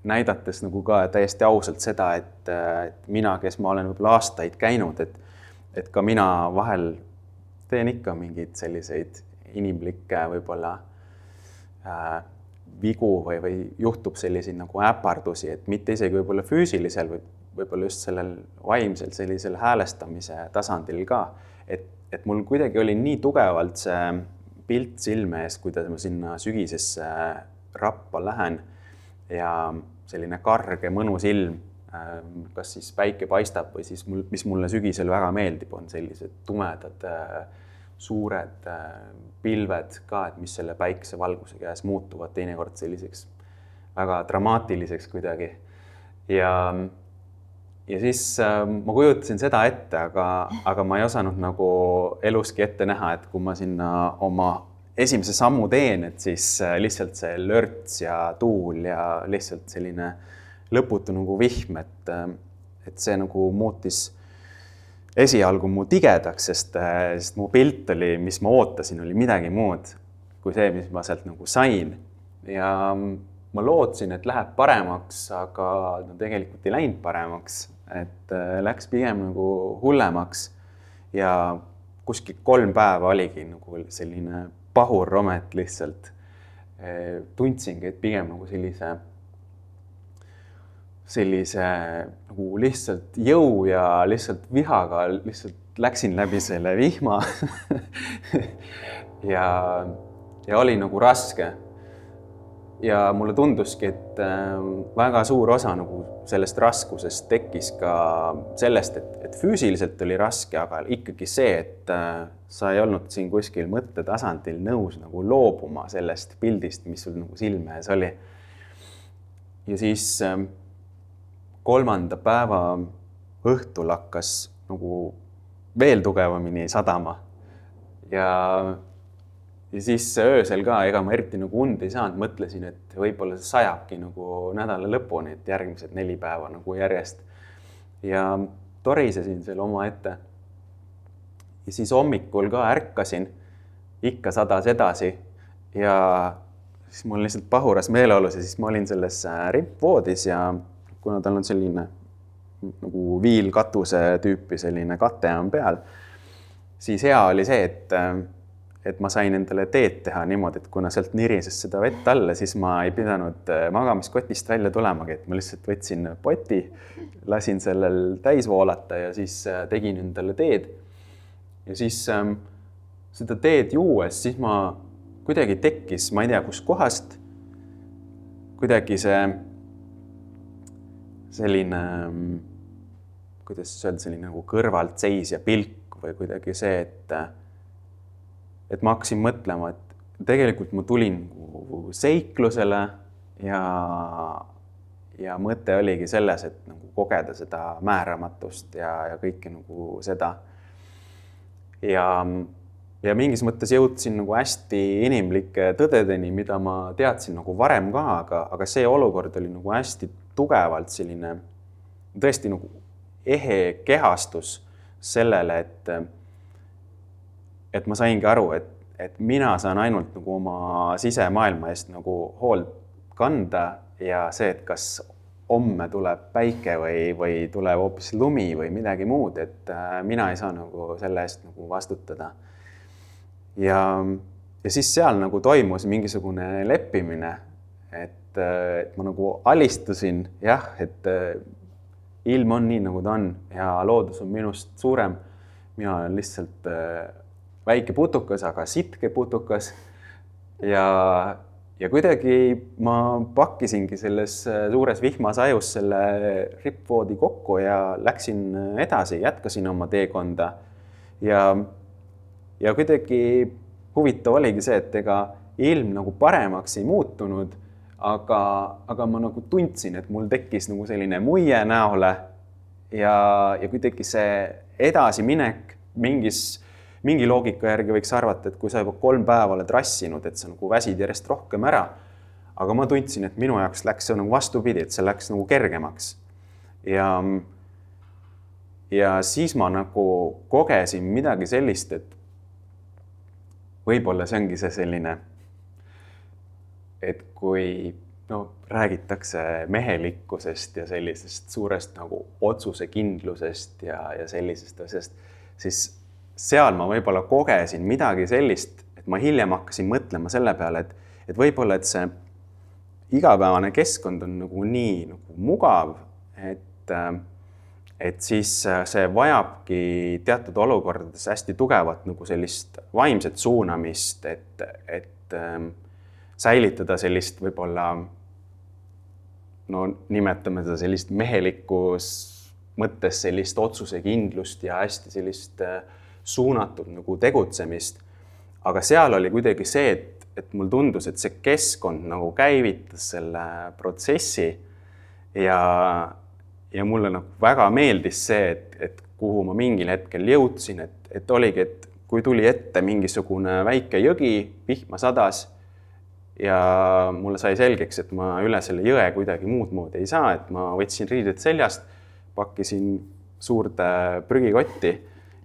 näidates nagu ka täiesti ausalt seda, et, et mina, kes ma olen võib-olla aastaid käinud, et, et ka mina vahel teen ikka mingeid selliseid inimlikke võib-olla äh, vigu või, või juhtub selliseid nagu äpardusi, et mitte isegi võib-olla füüsilisel või võib-olla just sellel vaimsel sellisel häälestamise tasandil ka. et, et mul kuidagi oli nii tugevalt see pilt silme ees, kuidas ma sinna sügisesse rappa lähen ja selline karge mõnus ilm, ähm, kas siis päike paistab või siis mul, mis mulle sügisel väga meeldib, on sellised tumedad äh, suured äh, pilved ka, et mis selle päikesevalguse käes muutuvad teinekord selliseks väga dramaatiliseks kuidagi. ja, ja siis äh, ma kujutasin seda ette, aga, aga ma ei osanud nagu eluski ette näha, et kui ma sinna oma esimese sammu teen, et siis äh, lihtsalt see lörts ja tuul ja lihtsalt selline lõputu nagu vihm, et, et see nagu muutis esialgu mu tigedaks, sest, äh, sest mu pilt oli, mis ma ootasin, oli midagi muud kui see, mis ma sealt nagu sain. ja ma lootsin, et läheb paremaks, aga no tegelikult ei läinud paremaks, et äh, läks pigem nagu hullemaks. ja kuskil kolm päeva oligi nagu selline pahurromet lihtsalt. Äh, tundsingi, et pigem nagu sellise sellise nagu lihtsalt jõu ja lihtsalt vihaga lihtsalt läksin läbi selle vihma [laughs] ja, ja oli nagu raske. Ja mulle tunduski, et äh, väga suur osa nagu sellest raskusest tekkis ka sellest, et, et füüsiliselt oli raske, aga ikkagi see, et äh, sa ei olnud siin kuskil mõttetasandil nõus nagu loobuma sellest pildist, mis sul nagu silme ees oli. ja siis äh, kolmanda päeva õhtul hakkas nagu veel tugevamini sadama. ja, ja siis öösel ka, ega ma eriti nagu und ei saanud, mõtlesin, et võib-olla see sajabki nagu nädala lõpuni, et järgmised neli päeva nagu järjest. ja torisesin seal omaette. ja siis hommikul ka ärkasin, ikka sadas edasi ja siis mul lihtsalt pahuras meeleolus ja siis ma olin selles äh, rippvoodis ja kuna tal on selline nagu viilkatuse tüüpi selline kate on peal, siis hea oli see, et, et ma sain endale teed teha niimoodi, et kuna sealt nirises seda vett alla, siis ma ei pidanud magamiskotist välja tulemagi, et ma lihtsalt võtsin poti, lasin sellel täis voolata ja siis tegin endale teed. ja siis ähm, seda teed juues, siis ma kuidagi tekkis, ma ei tea, kuskohast, kuidagi see selline kuidas siis öelda, selline nagu kõrvaltseisja pilk või kuidagi see, et et ma hakkasin mõtlema, et tegelikult ma tulin seiklusele ja, ja mõte oligi selles, et nagu kogeda seda määramatust ja, ja kõike nagu seda. ja, ja mingis mõttes jõudsin nagu hästi inimlike tõdedeni, mida ma teadsin nagu varem ka, aga, aga see olukord oli nagu hästi tugevalt selline tõesti nagu ehe kehastus sellele, et et ma saingi aru, et, et mina saan ainult nagu oma sisemaailma eest nagu hoolt kanda ja see, et kas homme tuleb päike või, või tuleb hoopis lumi või midagi muud, et äh, mina ei saa nagu selle eest nagu vastutada. ja, ja siis seal nagu toimus mingisugune leppimine, et, äh, et ma nagu alistusin jah, et äh, ilm on nii, nagu ta on ja loodus on minust suurem. mina olen lihtsalt väike putukas, aga sitke putukas. ja, ja kuidagi ma pakkisingi selles suures vihmas ajus selle rippvoodi kokku ja läksin edasi, jätkasin oma teekonda. ja, ja kuidagi huvitav oligi see, et ega ilm nagu paremaks ei muutunud, aga, aga ma nagu tundsin, et mul tekkis nagu selline muie näole ja, ja kuidagi see edasiminek mingis mingi loogika järgi võiks arvata, et kui sa juba kolm päeva oled rassinud, et sa nagu väsid järjest rohkem ära. aga ma tundsin, et minu jaoks läks see nagu vastupidi, et see läks nagu kergemaks. ja, ja siis ma nagu kogesin midagi sellist, et võib-olla see ongi see selline, et kui no räägitakse mehelikkusest ja sellisest suurest nagu otsusekindlusest ja, ja sellisest asjast, siis seal ma võib-olla kogesin midagi sellist, et ma hiljem hakkasin mõtlema selle peale, et, et võib-olla, et see igapäevane keskkond on nagu nii nagu mugav, et, et siis see vajabki teatud olukordades hästi tugevat nagu sellist vaimset suunamist, et, et ähm, säilitada sellist võib-olla no nimetame seda sellist mehelikus mõttes sellist otsusekindlust ja hästi sellist äh, suunatud nagu tegutsemist. aga seal oli kuidagi see, et, et mulle tundus, et see keskkond nagu käivitas selle protsessi ja, ja mulle nagu väga meeldis see, et, et kuhu ma mingil hetkel jõudsin, et, et oligi, et kui tuli ette mingisugune väike jõgi, vihma sadas ja mulle sai selgeks, et ma üle selle jõe kuidagi muud moodi ei saa, et ma võtsin riided seljast, pakkisin suurde prügikotti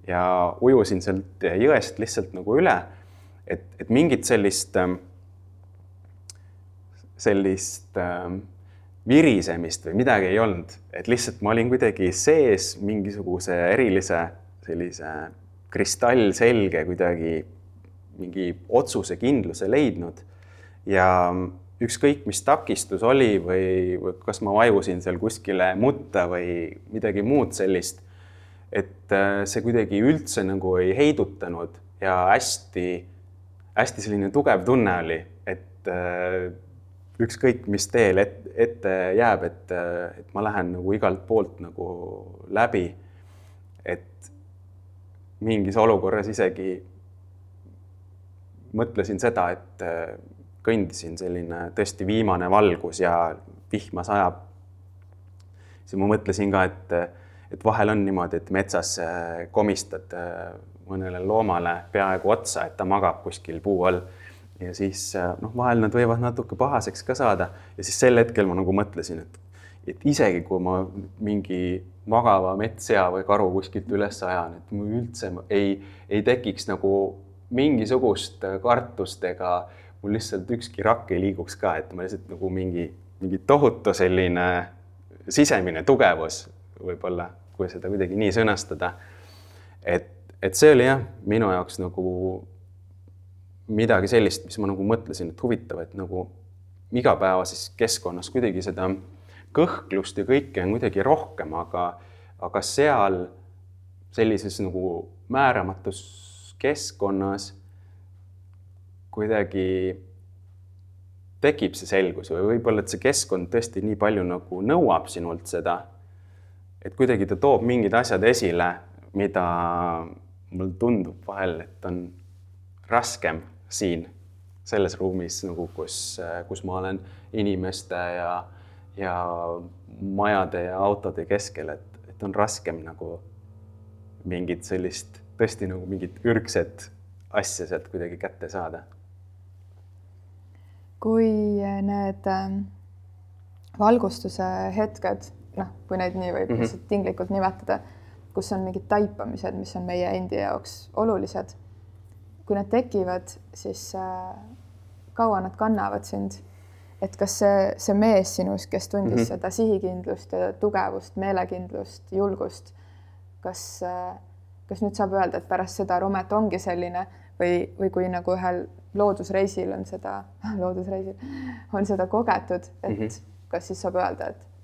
ja ujusin sealt jõest lihtsalt nagu üle. et, et mingit sellist, ähm, sellist ähm, virisemist või midagi ei olnud, et lihtsalt ma olin kuidagi sees mingisuguse erilise sellise kristallselge kuidagi mingi otsusekindluse leidnud ja ükskõik, mis takistus oli või, või kas ma vajusin seal kuskile mutta või midagi muud sellist, et äh, see kuidagi üldse nagu ei heidutanud ja hästi-hästi selline tugev tunne oli, et äh, ükskõik, mis teel et, ette jääb, et, äh, et ma lähen nagu igalt poolt nagu läbi. et mingis olukorras isegi mõtlesin seda, et kõndisin selline tõesti viimane valgus ja vihma sajab. siis ma mõtlesin ka, et et vahel on niimoodi, et metsas äh, komistad äh, mõnele loomale peaaegu otsa, et ta magab kuskil puu all. ja siis äh, noh, vahel nad võivad natuke pahaseks ka saada ja siis sel hetkel ma nagu mõtlesin, et, et isegi kui ma mingi magava metssea või karu kuskilt üles ajan, et mul üldse ei, ei tekiks nagu mingisugust kartust ega mul lihtsalt ükski rakk ei liiguks ka, et ma lihtsalt nagu mingi, mingi tohutu selline sisemine tugevus võib-olla, kui seda kuidagi nii sõnastada. et, et see oli jah, minu jaoks nagu midagi sellist, mis ma nagu mõtlesin, et huvitav, et nagu igapäevases keskkonnas kuidagi seda kõhklust ja kõike on kuidagi rohkem, aga, aga seal sellises nagu määramatus keskkonnas kuidagi tekib see selgus või võib-olla, et see keskkond tõesti nii palju nagu nõuab sinult seda et kuidagi ta toob mingid asjad esile, mida mul tundub vahel, et on raskem siin selles ruumis nagu, kus, kus ma olen inimeste ja, ja majade ja autode keskel, et, et on raskem nagu mingit sellist tõesti nagu mingit ürgset asja sealt kuidagi kätte saada. kui need ähm, valgustuse hetked, noh, kui neid nii võib mm -hmm. lihtsalt tinglikult nimetada, kus on mingid taipamised, mis on meie endi jaoks olulised. kui need tekivad, siis äh, kaua nad kannavad sind? et kas see, see mees sinus, kes tundis mm -hmm. seda sihikindlust ja tugevust, meelekindlust, julgust, kas äh, kas nüüd saab öelda, et pärast seda Romet ongi selline või, või kui nagu ühel loodusreisil on seda, [laughs] loodusreisil on seda kogetud, et mm -hmm. kas siis saab öelda, et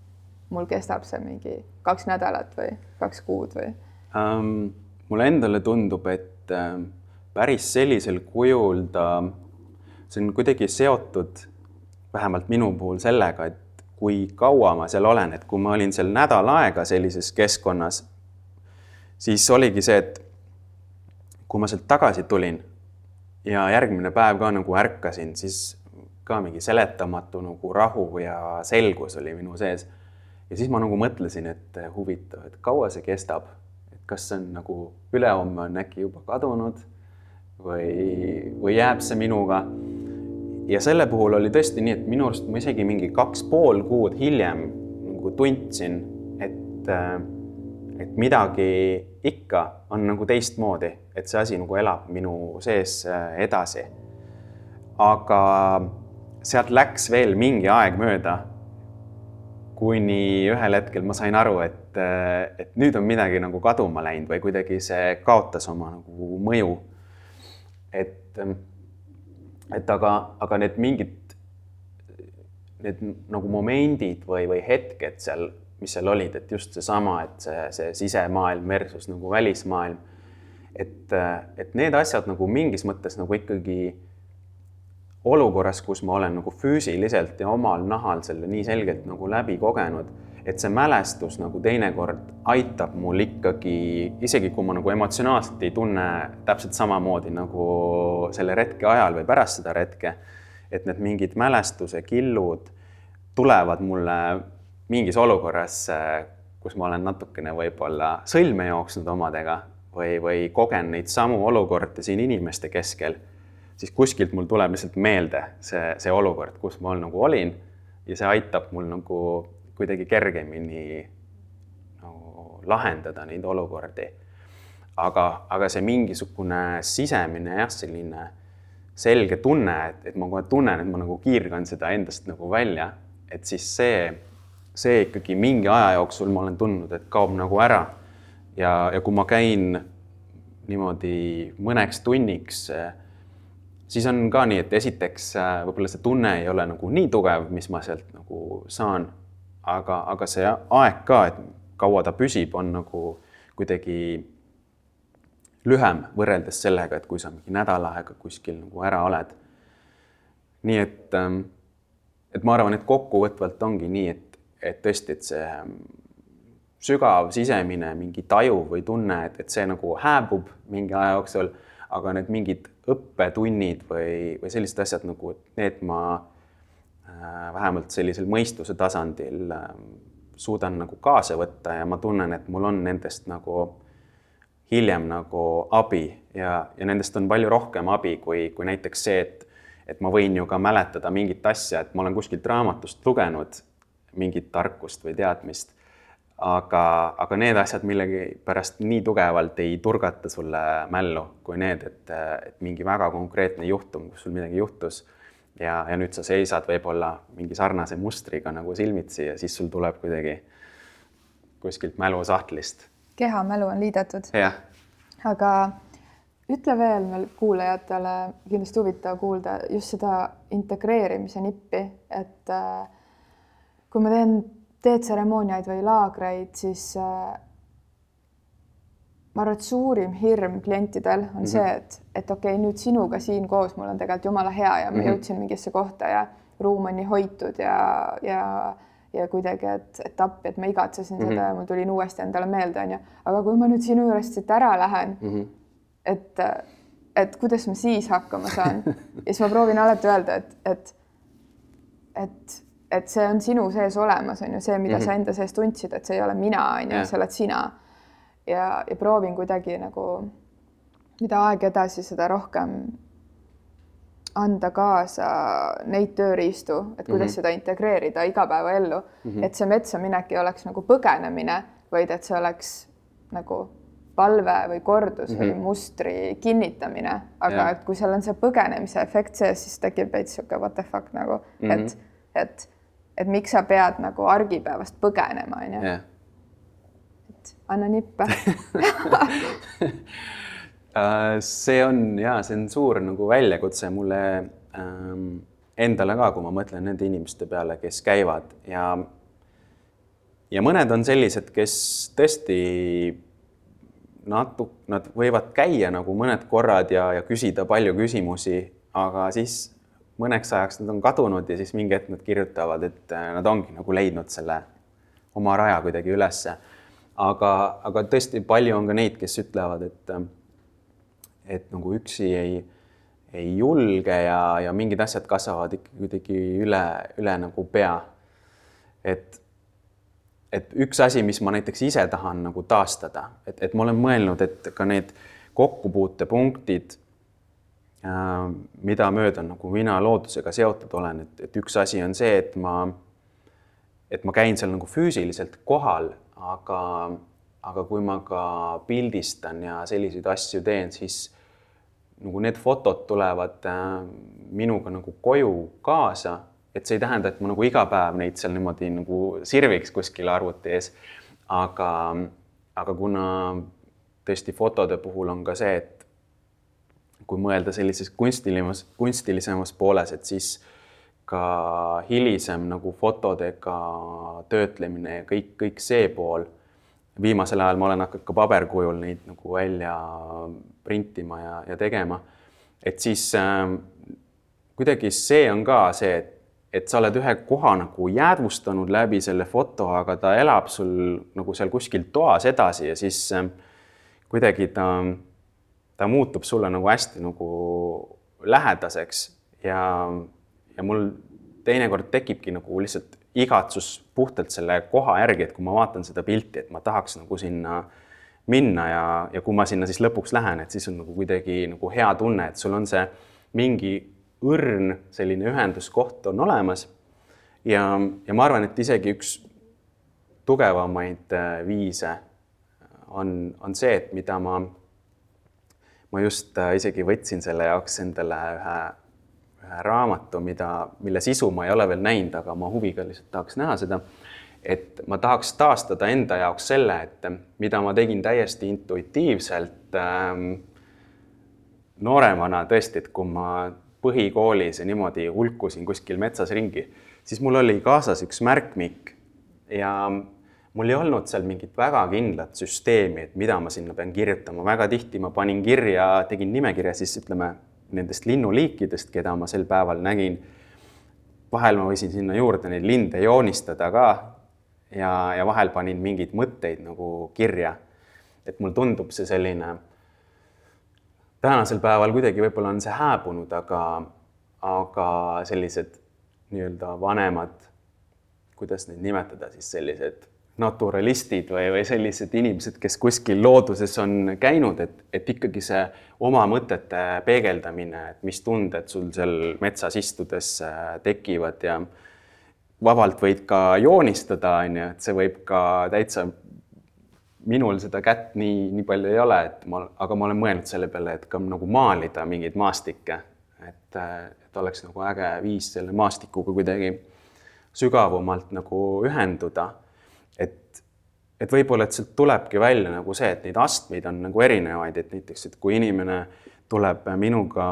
mul kestab see mingi kaks nädalat või kaks kuud või um,? mulle endale tundub, et äh, päris sellisel kujul ta, see on kuidagi seotud vähemalt minu puhul sellega, et kui kaua ma seal olen, et kui ma olin seal nädal aega sellises keskkonnas siis oligi see, et kui ma sealt tagasi tulin ja järgmine päev ka nagu ärkasin, siis ka mingi seletamatu nagu rahu ja selgus oli minu sees. Ja siis ma nagu mõtlesin, et huvitav, et kaua see kestab, et kas see on nagu ülehomme on äkki juba kadunud või, või jääb see minuga. ja selle puhul oli tõesti nii, et minu arust ma isegi mingi kaks pool kuud hiljem nagu tundsin, et äh, et midagi ikka on nagu teistmoodi, et see asi nagu elab minu sees äh, edasi. aga sealt läks veel mingi aeg mööda, kuni ühel hetkel ma sain aru, et, et nüüd on midagi nagu kaduma läinud või kuidagi see kaotas oma nagu mõju. et, et aga, aga need mingid, need nagu momendid või, või hetked seal mis seal olid, et just seesama, et see, see sisemaailm versus nagu välismaailm. et, et need asjad nagu mingis mõttes nagu ikkagi olukorras, kus ma olen nagu füüsiliselt ja omal nahal selle nii selgelt nagu läbi kogenud, et see mälestus nagu teinekord aitab mul ikkagi, isegi kui ma nagu emotsionaalselt ei tunne täpselt samamoodi nagu selle retke ajal või pärast seda retke, et need mingid mälestuse killud tulevad mulle mingis olukorras, kus ma olen natukene võib-olla sõlme jooksnud omadega või, või kogen neid samu olukordi siin inimeste keskel, siis kuskilt mul tuleb lihtsalt meelde see, see olukord, kus ma nagu olin ja see aitab mul nagu kuidagi kergemini nagu lahendada neid olukordi. aga, aga see mingisugune sisemine jah, selline selge tunne, et, et ma kohe tunnen, et ma nagu kiirgan seda endast nagu välja, et siis see see ikkagi mingi aja jooksul ma olen tundnud, et kaob nagu ära. ja, ja kui ma käin niimoodi mõneks tunniks, siis on ka nii, et esiteks võib-olla see tunne ei ole nagu nii tugev, mis ma sealt nagu saan. aga, aga see aeg ka, et kaua ta püsib, on nagu kuidagi lühem võrreldes sellega, et kui sa mingi nädal aega kuskil nagu ära oled. nii et, et ma arvan, et kokkuvõtvalt ongi nii, et et tõesti, et see ähm, sügav sisemine mingi taju või tunne, et, et see nagu hääbub mingi aja jooksul, aga need mingid õppetunnid või, või sellised asjad nagu, et need ma äh, vähemalt sellisel mõistuse tasandil äh, suudan nagu kaasa võtta ja ma tunnen, et mul on nendest nagu hiljem nagu abi ja, ja nendest on palju rohkem abi kui, kui näiteks see, et, et ma võin ju ka mäletada mingit asja, et ma olen kuskilt raamatust lugenud mingit tarkust või teadmist. Aga, aga need asjad millegipärast nii tugevalt ei turgata sulle mällu kui need, et, et mingi väga konkreetne juhtum, kus sul midagi juhtus ja, ja nüüd sa seisad võib-olla mingi sarnase mustriga nagu silmitsi ja siis sul tuleb kuidagi kuskilt mälusahtlist. kehamälu on liidetud. aga ütle veel meil kuulajatele, kindlasti huvitav kuulda just seda integreerimise nippi, et äh, kui ma teen teetseremooniaid või laagreid, siis äh, ma arvan, et suurim hirm klientidel on mm -hmm. see, et, et okei okay,, nüüd sinuga siin koos mul on tegelikult jumala hea ja ma mm -hmm. jõudsin mingisse kohta ja ruum on nii hoitud ja, ja, ja kuidagi, et, et appi, et ma igatsesin mm -hmm. seda ja ma tulin uuesti endale meelde, onju. aga kui ma nüüd sinu juurest siit ära lähen mm, -hmm. et, et kuidas ma siis hakkama saan [laughs] ja siis ma proovin alati öelda, et, et, et, et see on sinu sees olemas, on ju, see, mida mm -hmm. sa enda sees tundsid, et see ei ole mina, on ju, see oled sina. ja, ja proovin kuidagi nagu, mida aeg edasi, seda rohkem anda kaasa neid tööriistu, et kuidas mm -hmm. seda integreerida igapäevaellu mm, -hmm. et see metsa minek ei oleks nagu põgenemine, vaid et see oleks nagu palve või kordus mm -hmm. või mhm. mustri kinnitamine, aga yeah. et kui seal on see põgenemise efekt sees, siis tekib veits sihuke what the fuck nagu mm, -hmm. et, et, et miks sa pead nagu argipäevast põgenema, onju. et anna nippe [laughs] Äh, see on ja see on suur nagu väljakutse mulle ähm, endale ka, kui ma mõtlen nende inimeste peale, kes käivad ja ja mõned on sellised, kes tõesti natu-, nad võivad käia nagu mõned korrad ja, ja küsida palju küsimusi, aga siis mõneks ajaks nad on kadunud ja siis mingi hetk nad kirjutavad, et äh, nad ongi nagu leidnud selle oma raja kuidagi ülesse. aga, aga tõesti palju on ka neid, kes ütlevad, et et nagu üksi ei, ei julge ja, ja mingid asjad kasvavad ikka kuidagi üle, üle nagu pea. et, et üks asi, mis ma näiteks ise tahan nagu taastada, et, et ma olen mõelnud, et ka need kokkupuutepunktid äh,, mida mööda nagu mina loodusega seotud olen, et, et üks asi on see, et ma, et ma käin seal nagu füüsiliselt kohal, aga aga kui ma ka pildistan ja selliseid asju teen, siis nagu need fotod tulevad äh, minuga nagu koju kaasa, et see ei tähenda, et ma nagu iga päev neid seal niimoodi nagu sirviks kuskil arvuti ees. aga, aga kuna tõesti fotode puhul on ka see, et kui mõelda sellises kunstilisemas, kunstilisemas pooles, et siis ka hilisem nagu fotodega töötlemine ja kõik, kõik see pool viimasel ajal ma olen hakanud ka paberkujul neid nagu välja printima ja, ja tegema. et siis äh, kuidagi see on ka see, et, et sa oled ühe koha nagu jäädvustanud läbi selle foto, aga ta elab sul nagu seal kuskil toas edasi ja siis äh, kuidagi ta, ta muutub sulle nagu hästi nagu lähedaseks ja, ja mul teinekord tekibki nagu lihtsalt igatsus puhtalt selle koha järgi, et kui ma vaatan seda pilti, et ma tahaks nagu sinna minna ja, ja kui ma sinna siis lõpuks lähen, et siis on nagu kuidagi nagu hea tunne, et sul on see mingi õrn selline ühenduskoht on olemas. ja, ja ma arvan, et isegi üks tugevamaid äh, viise on, on see, et mida ma, ma just äh, isegi võtsin selle jaoks endale ühe ühe raamatu, mida, mille sisu ma ei ole veel näinud, aga ma huviga lihtsalt tahaks näha seda. et ma tahaks taastada enda jaoks selle, et mida ma tegin täiesti intuitiivselt ähm, nooremana tõesti, et kui ma põhikoolis ja niimoodi hulkusin kuskil metsas ringi, siis mul oli kaasas üks märkmik ja mul ei olnud seal mingit väga kindlat süsteemi, et mida ma sinna pean kirjutama, väga tihti ma panin kirja, tegin nimekirja, siis ütleme nendest linnuliikidest, keda ma sel päeval nägin. vahel ma võisin sinna juurde neid linde joonistada ka ja, ja vahel panin mingeid mõtteid nagu kirja. et mul tundub see selline, tänasel päeval kuidagi võib-olla on see hääbunud, aga, aga sellised nii-öelda vanemad, kuidas neid nimetada siis sellised naturalistid või, või sellised inimesed, kes kuskil looduses on käinud, et, et ikkagi see oma mõtete peegeldamine, et mis tunded sul seal metsas istudes äh, tekivad ja vabalt võid ka joonistada, on ju, et see võib ka täitsa, minul seda kätt nii, nii palju ei ole, et ma, aga ma olen mõelnud selle peale, et ka nagu maalida mingeid maastikke, et, et oleks nagu äge viis selle maastikuga kuidagi sügavamalt nagu ühenduda et võib-olla, et sealt tulebki välja nagu see, et neid astmeid on nagu erinevaid, et näiteks, et kui inimene tuleb minuga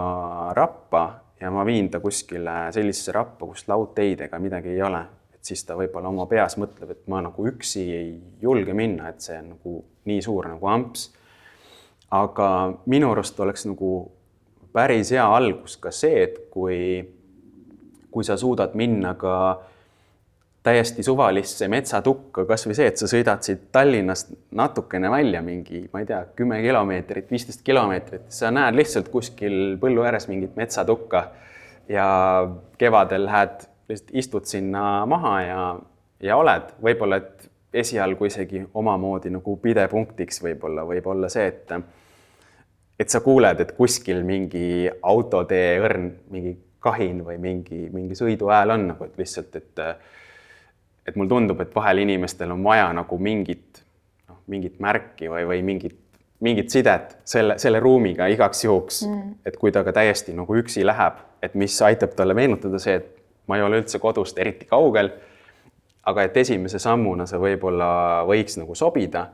rappa ja ma viin ta kuskile sellisesse rappa, kus laudteid ega midagi ei ole, et siis ta võib-olla oma peas mõtleb, et ma nagu üksi ei julge minna, et see on nagu nii suur nagu amps. aga minu arust oleks nagu päris hea algus ka see, et kui, kui sa suudad minna ka täiesti suvalisse metsatukka, kasvõi see, et sa sõidad siit Tallinnast natukene välja mingi, ma ei tea, kümme kilomeetrit, viisteist kilomeetrit, sa näed lihtsalt kuskil põllu ääres mingit metsatukka ja kevadel lähed, lihtsalt istud sinna maha ja, ja oled, võib-olla et esialgu isegi omamoodi nagu pidepunktiks võib-olla, võib olla see, et et sa kuuled, et kuskil mingi autotee õrn, mingi kahin või mingi, mingi sõiduhääl on nagu, et lihtsalt, et et mulle tundub, et vahel inimestel on vaja nagu mingit, noh, mingit märki või, või mingit, mingit sidet selle, selle ruumiga igaks juhuks mm., et kui ta ka täiesti nagu üksi läheb, et mis aitab talle meenutada see, et ma ei ole üldse kodust eriti kaugel. aga et esimese sammuna see võib-olla võiks nagu sobida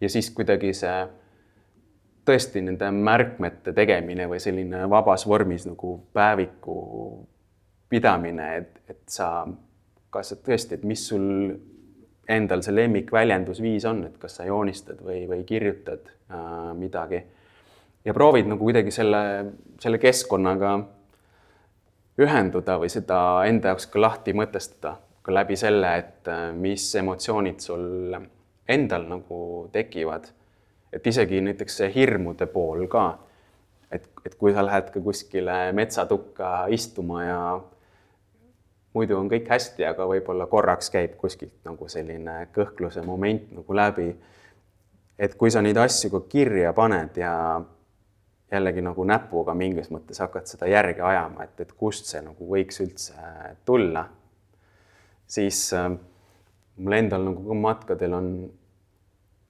ja siis kuidagi see tõesti nende märkmete tegemine või selline vabas vormis nagu päeviku pidamine, et, et sa, kas tõesti, et mis sul endal see lemmikväljendusviis on, et kas sa joonistad või, või kirjutad äh, midagi? Ja proovid nagu kuidagi selle, selle keskkonnaga ühenduda või seda enda jaoks ka lahti mõtestada ka läbi selle, et äh, mis emotsioonid sul endal nagu tekivad. Et isegi näiteks see hirmude pool ka, et, et kui sa lähed ka kuskile metsatukka istuma ja muidu on kõik hästi, aga võib-olla korraks käib kuskilt nagu selline kõhkluse moment nagu läbi. et kui sa neid asju ka kirja paned ja jällegi nagu näpuga mingis mõttes hakkad seda järge ajama, et, et kust see nagu võiks üldse tulla, siis äh, mul endal nagu ka matkadel on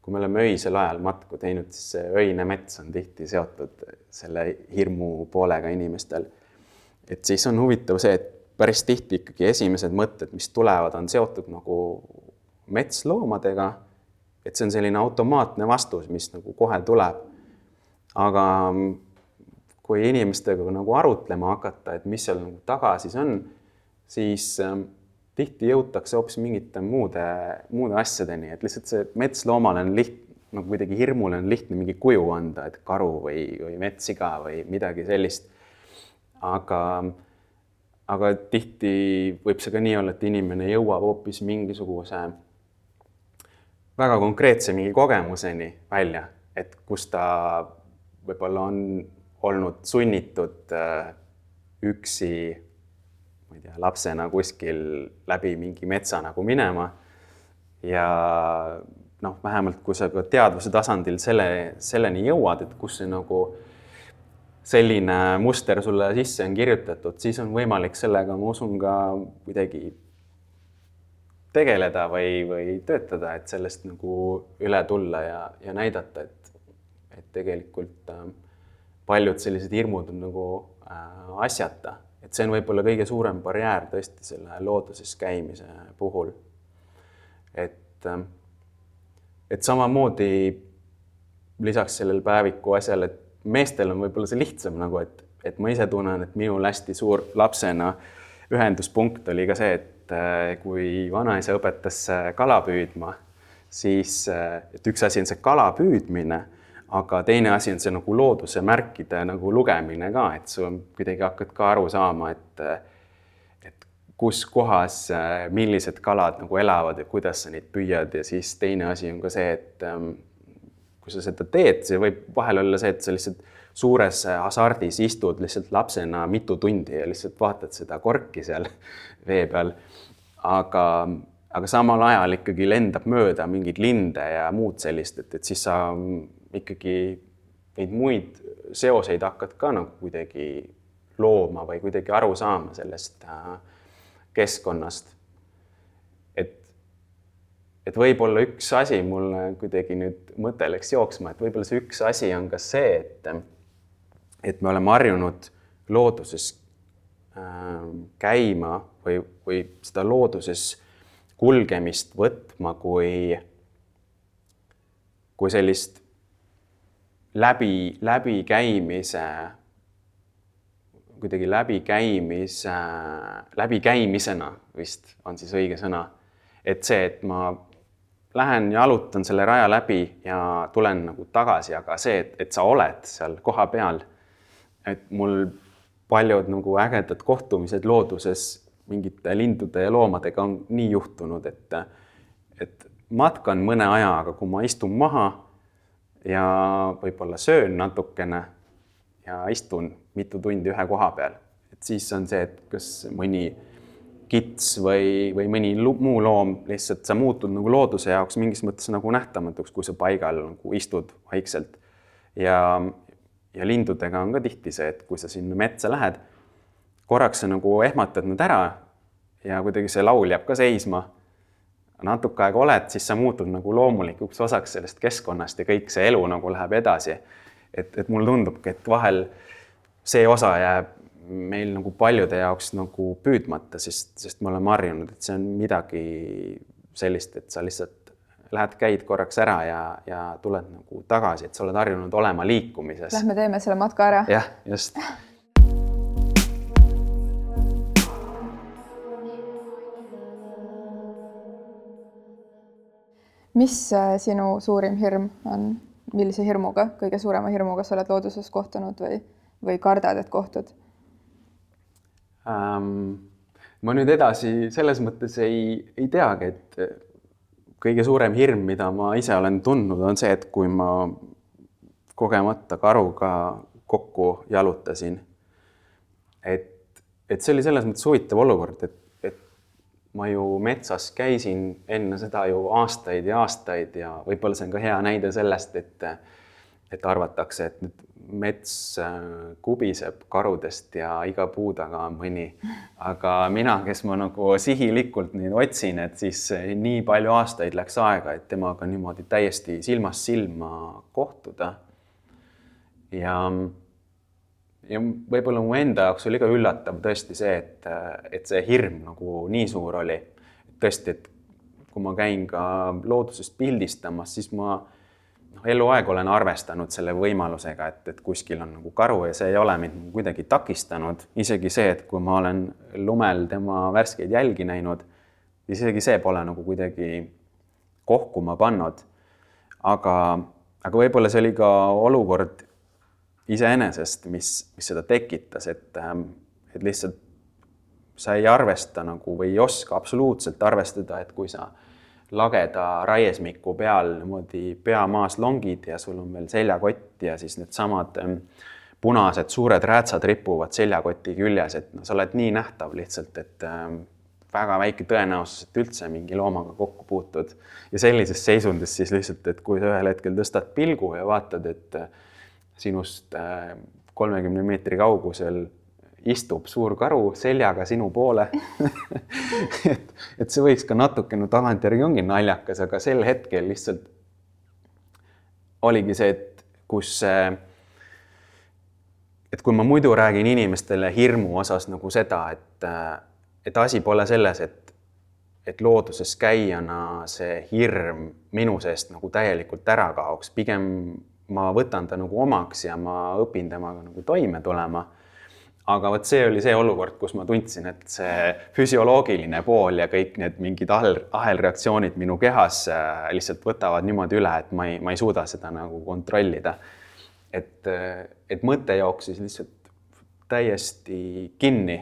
kui me oleme öisel ajal matku teinud, siis see öine mets on tihti seotud selle hirmu poolega inimestel. et siis on huvitav see, et päris tihti ikkagi esimesed mõtted, mis tulevad, on seotud nagu metsloomadega. et see on selline automaatne vastus, mis nagu kohe tuleb. aga kui inimestega nagu arutlema hakata, et mis seal nagu taga siis on, siis tihti jõutakse hoopis mingite muude, muude asjadeni, et lihtsalt see metsloomale on liht-, nagu kuidagi hirmule on lihtne mingi kuju anda, et karu või, või metssiga või midagi sellist. aga, aga tihti võib see ka nii olla, et inimene jõuab hoopis mingisuguse väga konkreetse mingi kogemuseni välja, et kus ta võib-olla on olnud sunnitud äh, üksi ma ei tea, lapsena kuskil läbi mingi metsa nagu minema. ja noh, vähemalt kui sa ka teadvuse tasandil selle, selleni jõuad, et kus see nagu selline muster sulle sisse on kirjutatud, siis on võimalik sellega, ma usun, ka kuidagi tegeleda või, või töötada, et sellest nagu üle tulla ja, ja näidata, et, et tegelikult äh, paljud sellised hirmud on nagu äh, asjata et see on võib-olla kõige suurem barjäär tõesti selle looduses käimise puhul. et, ähm, et samamoodi lisaks sellele päeviku asjale, et meestel on võib-olla see lihtsam nagu, et, et ma ise tunnen, et minul hästi suur lapsena ühenduspunkt oli ka see, et äh, kui vanaisa õpetas äh, kala püüdma, siis äh, et üks asi on see kala püüdmine aga teine asi on see nagu looduse märkide nagu lugemine ka, et sa kuidagi hakkad ka aru saama, et et kus kohas, millised kalad nagu elavad ja kuidas sa neid püüad. Ja siis teine asi on ka see, et ähm, kui sa seda teed, see võib vahel olla see, et sa lihtsalt suures hasardis istud lihtsalt lapsena mitu tundi ja lihtsalt vaatad seda korki seal [laughs] vee peal. aga, aga samal ajal ikkagi lendab mööda mingeid linde ja muud sellist, et, et siis sa ikkagi neid muid seoseid hakkad ka nagu kuidagi looma või kuidagi aru saama sellest äh, keskkonnast. Et, võib-olla üks asi mulle kuidagi nüüd mõte läks jooksma, et võib-olla see üks asi on ka see, et, et me oleme harjunud looduses äh, käima või, või seda looduses kulgemist võtma kui, kui sellist läbi, läbikäimise, kuidagi läbikäimise, läbikäimisena vist on siis õige sõna. et see, et ma lähen jalutan selle raja läbi ja tulen nagu tagasi, aga see, et, et sa oled seal kohapeal, et mul paljud nagu ägedad kohtumised looduses mingite lindude ja loomadega on nii juhtunud, et, et matkan mõne aja, aga kui ma istun maha ja võib-olla söön natukene ja istun mitu tundi ühe koha peal, et siis on see, et kas mõni kits või, või mõni muu loom, lihtsalt sa muutud nagu looduse jaoks mingis mõttes nagu nähtamatuks, kui sa paigal nagu istud vaikselt. ja, ja lindudega on ka tihti see, et kui sa sinna metsa lähed, korraks sa nagu ehmatad nad ära ja kuidagi see laul jääb ka seisma. natuke aega oled, siis sa muutud nagu loomulikuks osaks sellest keskkonnast ja kõik see elu nagu läheb edasi. et, et mulle tundubki, et vahel see osa jääb meil nagu paljude jaoks nagu püüdmata, sest, sest me oleme harjunud, et see on midagi sellist, et sa lihtsalt lähed, käid korraks ära ja, ja tuled nagu tagasi, et sa oled harjunud olema liikumises. Lähme teeme selle matka ära. jah, just. mis äh, sinu suurim hirm on, millise hirmuga, kõige suurema hirmuga sa oled looduses kohtunud või, või kardad, et kohtud? Ähm,? ma nüüd edasi selles mõttes ei, ei teagi, et kõige suurem hirm, mida ma ise olen tundnud, on see, et kui ma kogemata karuga kokku jalutasin. et, et see oli selles mõttes huvitav olukord, et, et ma ju metsas käisin enne seda ju aastaid ja aastaid ja võib-olla see on ka hea näide sellest, et et arvatakse, et nüüd mets äh, kubiseb karudest ja iga puu taga on mõni. aga mina, kes ma nagu sihilikult neid otsin, et siis nii palju aastaid läks aega, et temaga niimoodi täiesti silmast silma kohtuda. ja, ja võib-olla mu enda jaoks oli ka üllatav tõesti see, et, et see hirm nagu nii suur oli. tõesti, et kui ma käin ka loodusest pildistamas, siis ma eluaeg olen arvestanud selle võimalusega, et, et kuskil on nagu karu ja see ei ole mind nagu kuidagi takistanud, isegi see, et kui ma olen lumel tema värskeid jälgi näinud, isegi see pole nagu kuidagi kohkuma pannud. aga, aga võib-olla see oli ka olukord iseenesest, mis, mis seda tekitas, et, et lihtsalt sa ei arvesta nagu või ei oska absoluutselt arvestada, et kui sa lageda raiesmiku peal niimoodi pea maas longid ja sul on veel seljakott ja siis needsamad ähm, punased suured räätsad ripuvad seljakoti küljes, et no sa oled nii nähtav lihtsalt, et ähm, väga väike tõenäosus, et üldse mingi loomaga kokku puutud. ja sellises seisundis siis lihtsalt, et kui sa ühel hetkel tõstad pilgu ja vaatad, et äh, sinust äh, kolmekümne meetri kaugusel istub suur karu seljaga sinu poole. [laughs] Et, et see võiks ka natukene tagantjärgi ongi naljakas, aga sel hetkel lihtsalt oligi see, et kus see, et kui ma muidu räägin inimestele hirmu osas nagu seda, et, et asi pole selles, et, et looduses käijana see hirm minu seest nagu täielikult ära kaoks, pigem ma võtan ta nagu omaks ja ma õpin temaga nagu toime tulema aga vot see oli see olukord, kus ma tundsin, et see füsioloogiline pool ja kõik need mingid ahel, ahelreaktsioonid minu kehas äh, lihtsalt võtavad niimoodi üle, et ma ei, ma ei suuda seda nagu kontrollida. et, äh, et mõte jooksis lihtsalt täiesti kinni.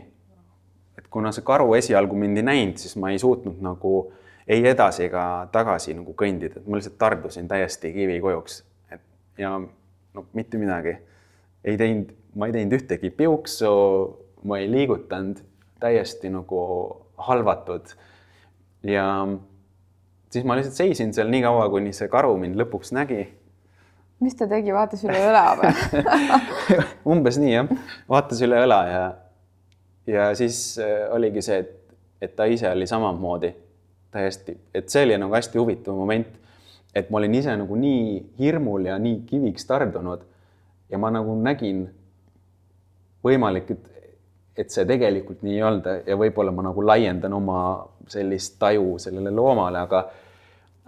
et kuna see karu esialgu mind ei näinud, siis ma ei suutnud nagu ei edasi ega tagasi nagu kõndida, et ma lihtsalt tardusin täiesti kivikujuks, et ja no mitte midagi ei teinud ma ei teinud ühtegi piuksu, ma ei liigutanud, täiesti nagu halvatud. ja siis ma lihtsalt seisin seal nii kaua, kuni see karu mind lõpuks nägi. mis ta tegi, vaatas üle õla või [laughs] umbes nii jah, vaatas üle õla ja, ja siis äh, oligi see, et, et ta ise oli samamoodi täiesti, et see oli nagu hästi huvitav moment, et ma olin ise nagu nii hirmul ja nii kiviks tardunud ja ma nagu nägin võimalik, et, et see tegelikult nii ei olnud ja võib-olla ma nagu laiendan oma sellist taju sellele loomale, aga,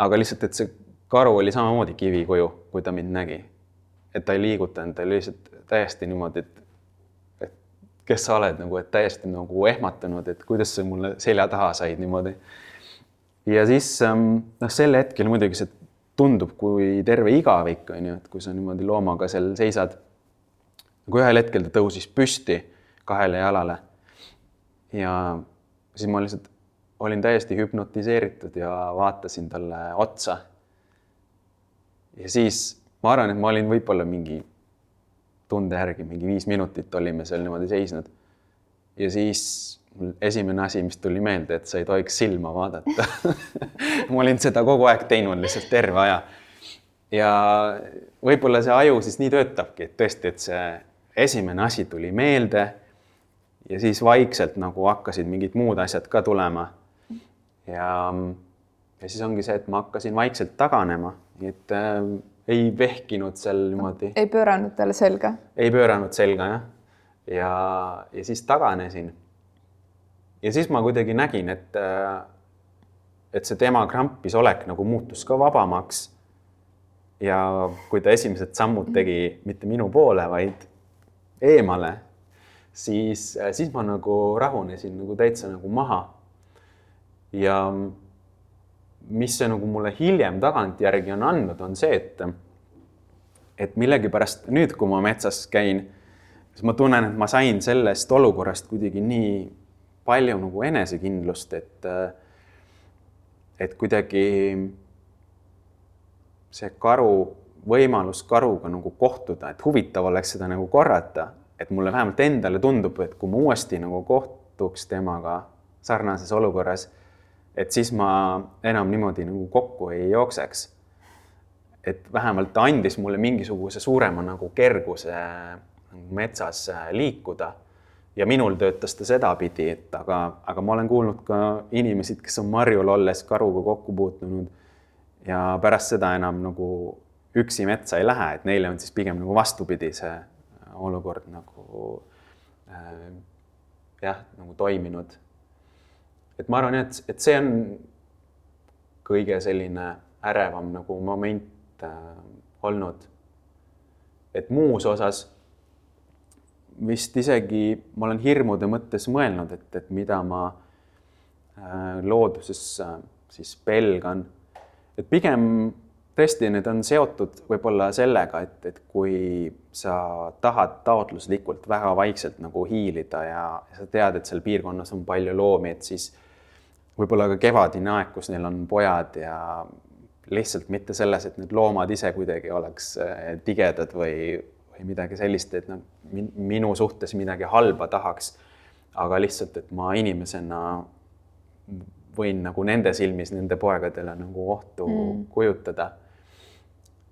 aga lihtsalt, et see karu oli samamoodi kivikuju, kui ta mind nägi. et ta ei liigutanud, ta oli lihtsalt täiesti niimoodi, et, et kes sa oled nagu, et täiesti nagu ehmatanud, et kuidas sa mulle selja taha said niimoodi. ja siis ähm, noh, sel hetkel muidugi see tundub kui terve igavik, on ju, et kui sa niimoodi loomaga seal seisad kui ühel hetkel ta tõusis püsti kahele jalale ja siis ma lihtsalt olin täiesti hüpnotiseeritud ja vaatasin talle otsa. ja siis ma arvan, et ma olin võib-olla mingi tunde järgi, mingi viis minutit olime seal niimoodi seisnud. ja siis esimene asi, mis tuli meelde, et sa ei tohiks silma vaadata [laughs] ma olin seda kogu aeg teinud lihtsalt terve aja. ja võib-olla see aju siis nii töötabki, et tõesti, et see esimene asi tuli meelde. ja siis vaikselt nagu hakkasid mingid muud asjad ka tulema. ja, ja siis ongi see, et ma hakkasin vaikselt taganema, et äh, ei vehkinud seal niimoodi. ei pööranud talle selga? ei pööranud selga jah. ja, ja siis taganesin ja siis ma kuidagi nägin, et, äh, et see tema krampis olek nagu muutus ka vabamaks. ja kui ta esimesed sammud tegi mitte minu poole, vaid eemale, siis, äh, siis ma nagu rahunesin nagu täitsa nagu maha. ja mis see nagu mulle hiljem tagantjärgi on andnud, on see, et, et millegipärast nüüd, kui ma metsas käin, siis ma tunnen, et ma sain sellest olukorrast kuidagi nii palju nagu enesekindlust, et, et kuidagi see karu, võimalus karuga nagu kohtuda, et huvitav oleks seda nagu korrata, et mulle vähemalt endale tundub, et kui ma uuesti nagu kohtuks temaga sarnases olukorras, et siis ma enam niimoodi nagu kokku ei jookseks. et vähemalt ta andis mulle mingisuguse suurema nagu kerguse metsas liikuda. Ja minul töötas ta sedapidi, et aga, aga ma olen kuulnud ka inimesi, kes on marjul olles karuga kokku puutunud. Ja pärast seda enam nagu üksi metsa ei lähe, et neile on siis pigem nagu vastupidi see olukord nagu äh, jah, nagu toiminud. et ma arvan, et, et see on kõige selline ärevam nagu moment äh, olnud. et muus osas vist isegi ma olen hirmude mõttes mõelnud, et, et mida ma äh, looduses äh, siis pelgan. et pigem tõesti, need on seotud võib-olla sellega, et, et kui sa tahad taotluslikult väga vaikselt nagu hiilida ja sa tead, et seal piirkonnas on palju loomi, et siis võib-olla ka kevadine aeg, kus neil on pojad ja lihtsalt mitte selles, et need loomad ise kuidagi oleks äh, tigedad või või midagi sellist, et nad minu suhtes midagi halba tahaks. aga lihtsalt, et ma inimesena võin nagu nende silmis nende poegadele nagu ohtu mm. kujutada.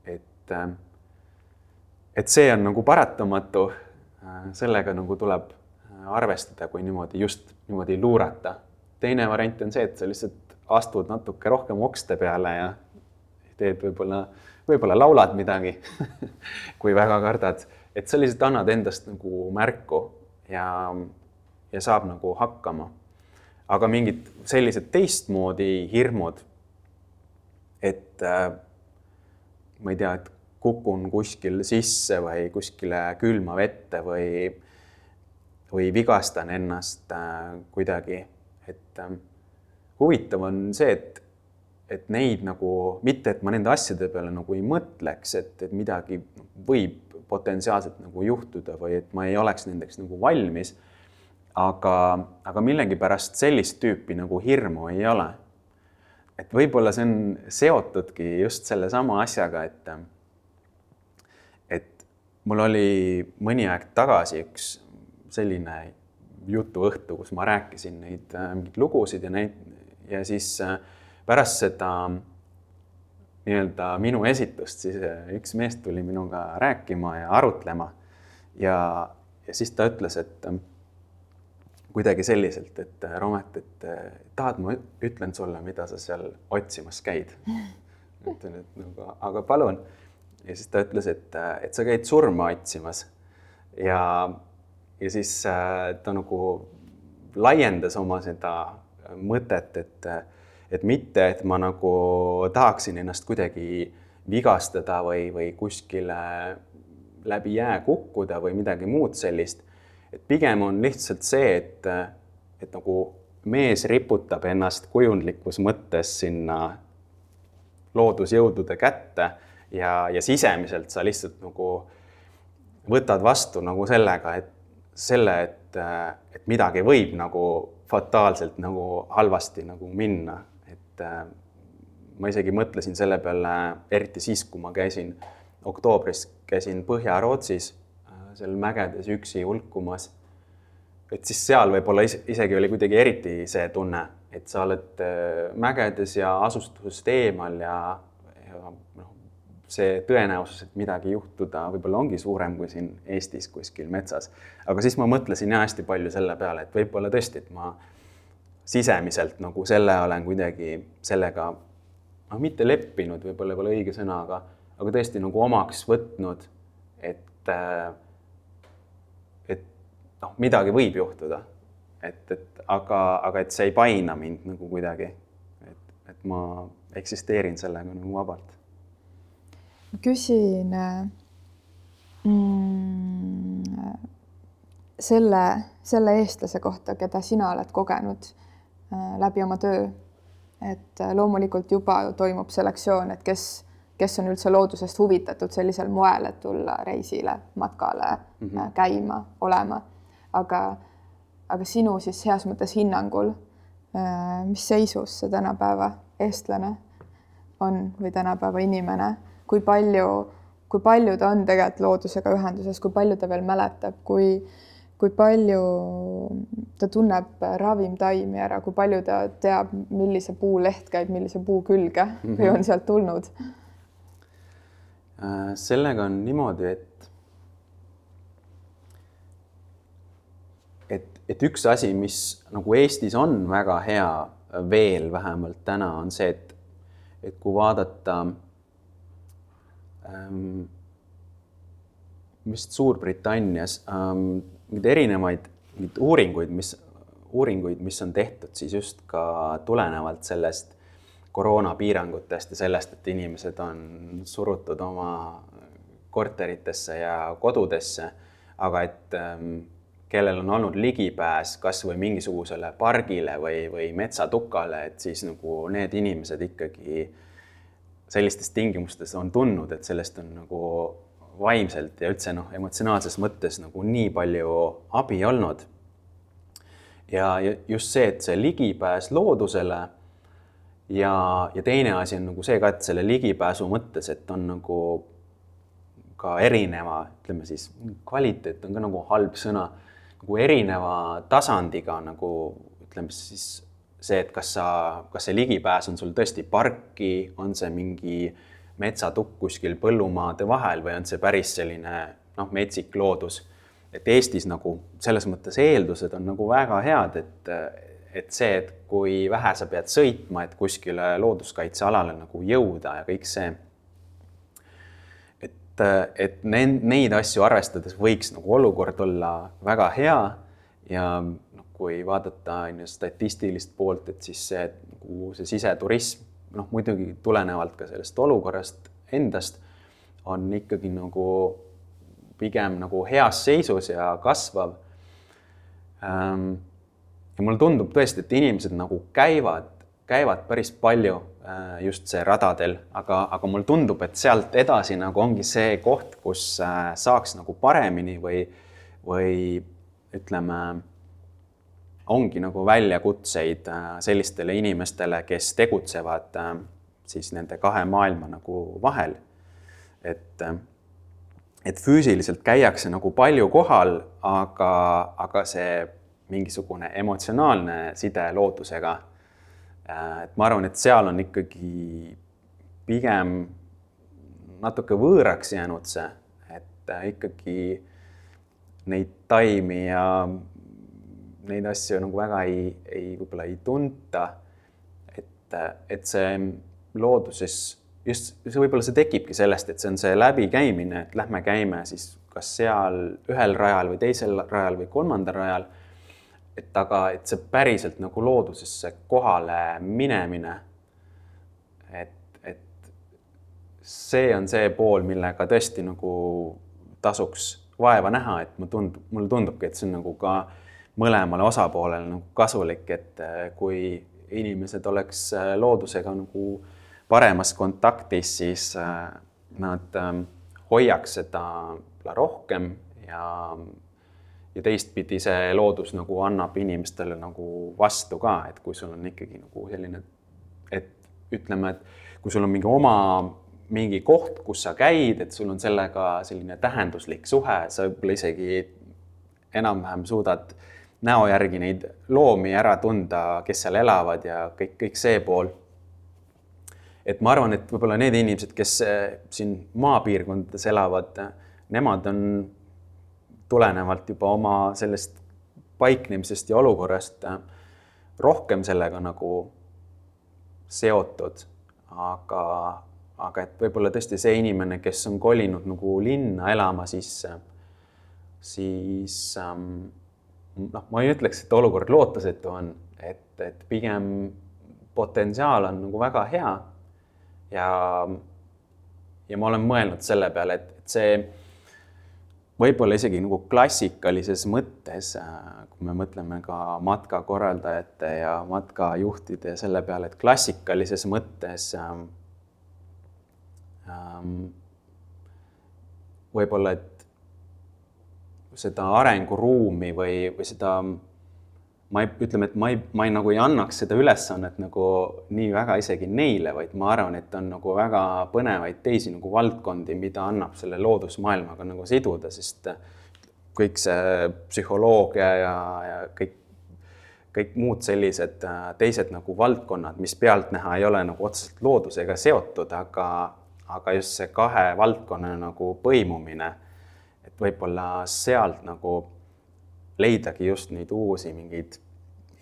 et, äh, et see on nagu paratamatu. Äh, sellega nagu tuleb äh, arvestada, kui niimoodi just niimoodi luurata. teine variant on see, et sa lihtsalt astud natuke rohkem okste peale ja teed võib-olla võib-olla laulad midagi [laughs] kui väga kardad, et sa lihtsalt annad endast nagu märku ja, ja saab nagu hakkama. Aga mingid sellised teistmoodi hirmud, et äh, ma ei tea, et kukun kuskil sisse või kuskile külma vette või, või vigastan ennast äh, kuidagi, et äh, huvitav on see, et et neid nagu, mitte et ma nende asjade peale nagu ei mõtleks, et, et midagi võib potentsiaalselt nagu juhtuda või et ma ei oleks nendeks nagu valmis. Aga, aga millegipärast sellist tüüpi nagu hirmu ei ole. et võib-olla see on seotudki just sellesama asjaga, et, et mul oli mõni aeg tagasi üks selline jutuõhtu, kus ma rääkisin neid mingeid lugusid ja neid ja siis äh, pärast seda nii-öelda minu esitust, siis äh, üks mees tuli minuga rääkima ja arutlema. ja, ja siis ta ütles, et äh, kuidagi selliselt, et äh, Romet, et tahad, ma ütlen sulle, mida sa seal otsimas käid. [laughs] ütlen, et nagu, aga palun. ja siis ta ütles, et, et sa käid surma otsimas ja, ja siis ta nagu laiendas oma seda mõtet, et et mitte, et ma nagu tahaksin ennast kuidagi vigastada või, või kuskile läbi jää kukkuda või midagi muud sellist. Et pigem on lihtsalt see, et, et nagu mees riputab ennast kujundlikus mõttes sinna loodusjõudude kätte ja, ja sisemiselt sa lihtsalt nagu võtad vastu nagu sellega, et selle, et et, midagi võib nagu fataalselt nagu halvasti nagu minna, et ma isegi mõtlesin selle peale, eriti siis, kui ma käisin oktoobris, käisin Põhja-Rootsis seal mägedes üksi hulkumas. et siis seal võib-olla isegi oli kuidagi eriti see tunne, et sa oled mägedes ja asustusest eemal ja, ja noh, see tõenäosus, et midagi juhtuda võib-olla ongi suurem kui siin Eestis kuskil metsas. aga siis ma mõtlesin ja hästi palju selle peale, et võib-olla tõesti, et ma sisemiselt nagu selle olen kuidagi sellega noh, mitte leppinud, võib-olla ei ole õige sõna, aga, aga tõesti nagu omaks võtnud, et et noh, midagi võib juhtuda. et, et aga, aga et see ei paina mind nagu kuidagi. et, et ma eksisteerin sellega nagu vabalt küsin mm, selle, selle eestlase kohta, keda sina oled kogenud äh, läbi oma töö. et äh, loomulikult juba toimub selektsioon, et kes, kes on üldse loodusest huvitatud sellisel moel, et tulla reisile, matkale mm, -hmm. käima, olema. Aga, aga sinu siis heas mõttes hinnangul, mis seisus see tänapäeva eestlane on või tänapäeva inimene kui palju, kui palju ta on tegelikult loodusega ühenduses, kui palju ta veel mäletab, kui, kui palju ta tunneb ravimtaimi ära, kui palju ta teab, millise puu leht käib millise puu külge mm -hmm. või on sealt tulnud? Äh, sellega on niimoodi, et et, üks asi, mis nagu Eestis on väga hea veel vähemalt täna, on see, et, et kui vaadata ähm, vist Suurbritannias ähm, mingeid erinevaid mingeid uuringuid, mis, uuringuid, mis on tehtud siis just ka tulenevalt sellest koroonapiirangutest ja sellest, et inimesed on surutud oma korteritesse ja kodudesse, aga et ähm, kellel on olnud ligipääs kasvõi mingisugusele pargile või, või metsatukale, et siis nagu need inimesed ikkagi sellistes tingimustes on tundnud, et sellest on nagu vaimselt ja üldse noh, emotsionaalses mõttes nagu nii palju abi olnud. ja just see, et see ligipääs loodusele ja, ja teine asi on nagu see ka, et selle ligipääsu mõttes, et on nagu ka erineva, ütleme siis kvaliteet on ka nagu halb sõna, nagu erineva tasandiga nagu ütleme siis see, et kas sa, kas see ligipääs on sul tõesti parki, on see mingi metsatukk kuskil põllumaade vahel või on see päris selline noh, metsik loodus. et Eestis nagu selles mõttes eeldused on nagu väga head, et, et see, et kui vähe sa pead sõitma, et kuskile looduskaitsealale nagu jõuda ja kõik see. Et, et neid asju arvestades võiks nagu olukord olla väga hea ja kui vaadata on ju statistilist poolt, et siis see nagu see siseturism, noh muidugi tulenevalt ka sellest olukorrast endast, on ikkagi nagu pigem nagu heas seisus ja kasvav. Ehm, ja mulle tundub tõesti, et inimesed nagu käivad, käivad päris palju äh, just see radadel, aga, aga mulle tundub, et sealt edasi nagu ongi see koht, kus äh, saaks nagu paremini või, või ütleme ongi nagu väljakutseid äh, sellistele inimestele, kes tegutsevad siis nende kahe maailma nagu vahel. et, et füüsiliselt käiakse nagu palju kohal, aga, aga see mingisugune emotsionaalne side loodusega. Et ma arvan, et seal on ikkagi pigem natuke võõraks jäänud see, et ikkagi neid taimi ja neid asju nagu väga ei, ei, võib-olla ei tunta. et, et see looduses just see võib-olla see tekibki sellest, et see on see läbikäimine, et lähme käime siis kas seal ühel rajal või teisel rajal või kolmandal rajal. Et aga, et see päriselt nagu loodusesse kohale minemine. et, et see on see pool, millega tõesti nagu tasuks vaeva näha, et ma tundub, mulle tundubki, et see on nagu ka mõlemale osapoolele nagu kasulik, et äh, kui inimesed oleks äh, loodusega nagu paremas kontaktis, siis äh, nad ähm, hoiaks seda rohkem ja, ja teistpidi see loodus nagu annab inimestele nagu vastu ka, et kui sul on ikkagi nagu selline, et ütleme, et kui sul on mingi oma mingi koht, kus sa käid, et sul on sellega selline tähenduslik suhe, sa võib-olla isegi enam-vähem suudad näo järgi neid loomi ära tunda, kes seal elavad ja kõik, kõik see pool. et ma arvan, et võib-olla need inimesed, kes eh, siin maapiirkondades elavad, nemad on tulenevalt juba oma sellest paiknemisest ja olukorrast rohkem sellega nagu seotud, aga aga et võib-olla tõesti see inimene, kes on kolinud nagu linna elama sisse, siis ähm, noh, ma ei ütleks, et olukord lootusetu on, et, et pigem potentsiaal on nagu väga hea. ja, ja ma olen mõelnud selle peale, et, et see võib-olla isegi nagu klassikalises mõttes, äh, kui me mõtleme ka matkakorraldajate ja matkajuhtide ja selle peale, et klassikalises mõttes äh, Ähm, võib-olla, et seda arenguruumi või, või seda, ma ei, ütleme, et ma ei, ma ei nagu ei annaks seda ülesannet nagu nii väga isegi neile, vaid ma arvan, et on nagu väga põnevaid teisi nagu valdkondi, mida annab selle loodusmaailmaga nagu siduda, sest kõik see psühholoogia ja, ja kõik kõik muud sellised äh, teised nagu valdkonnad, mis pealtnäha ei ole nagu otseselt loodusega seotud, aga, aga just see kahe valdkonna nagu põimumine, et võib-olla sealt nagu leidagi just neid uusi mingeid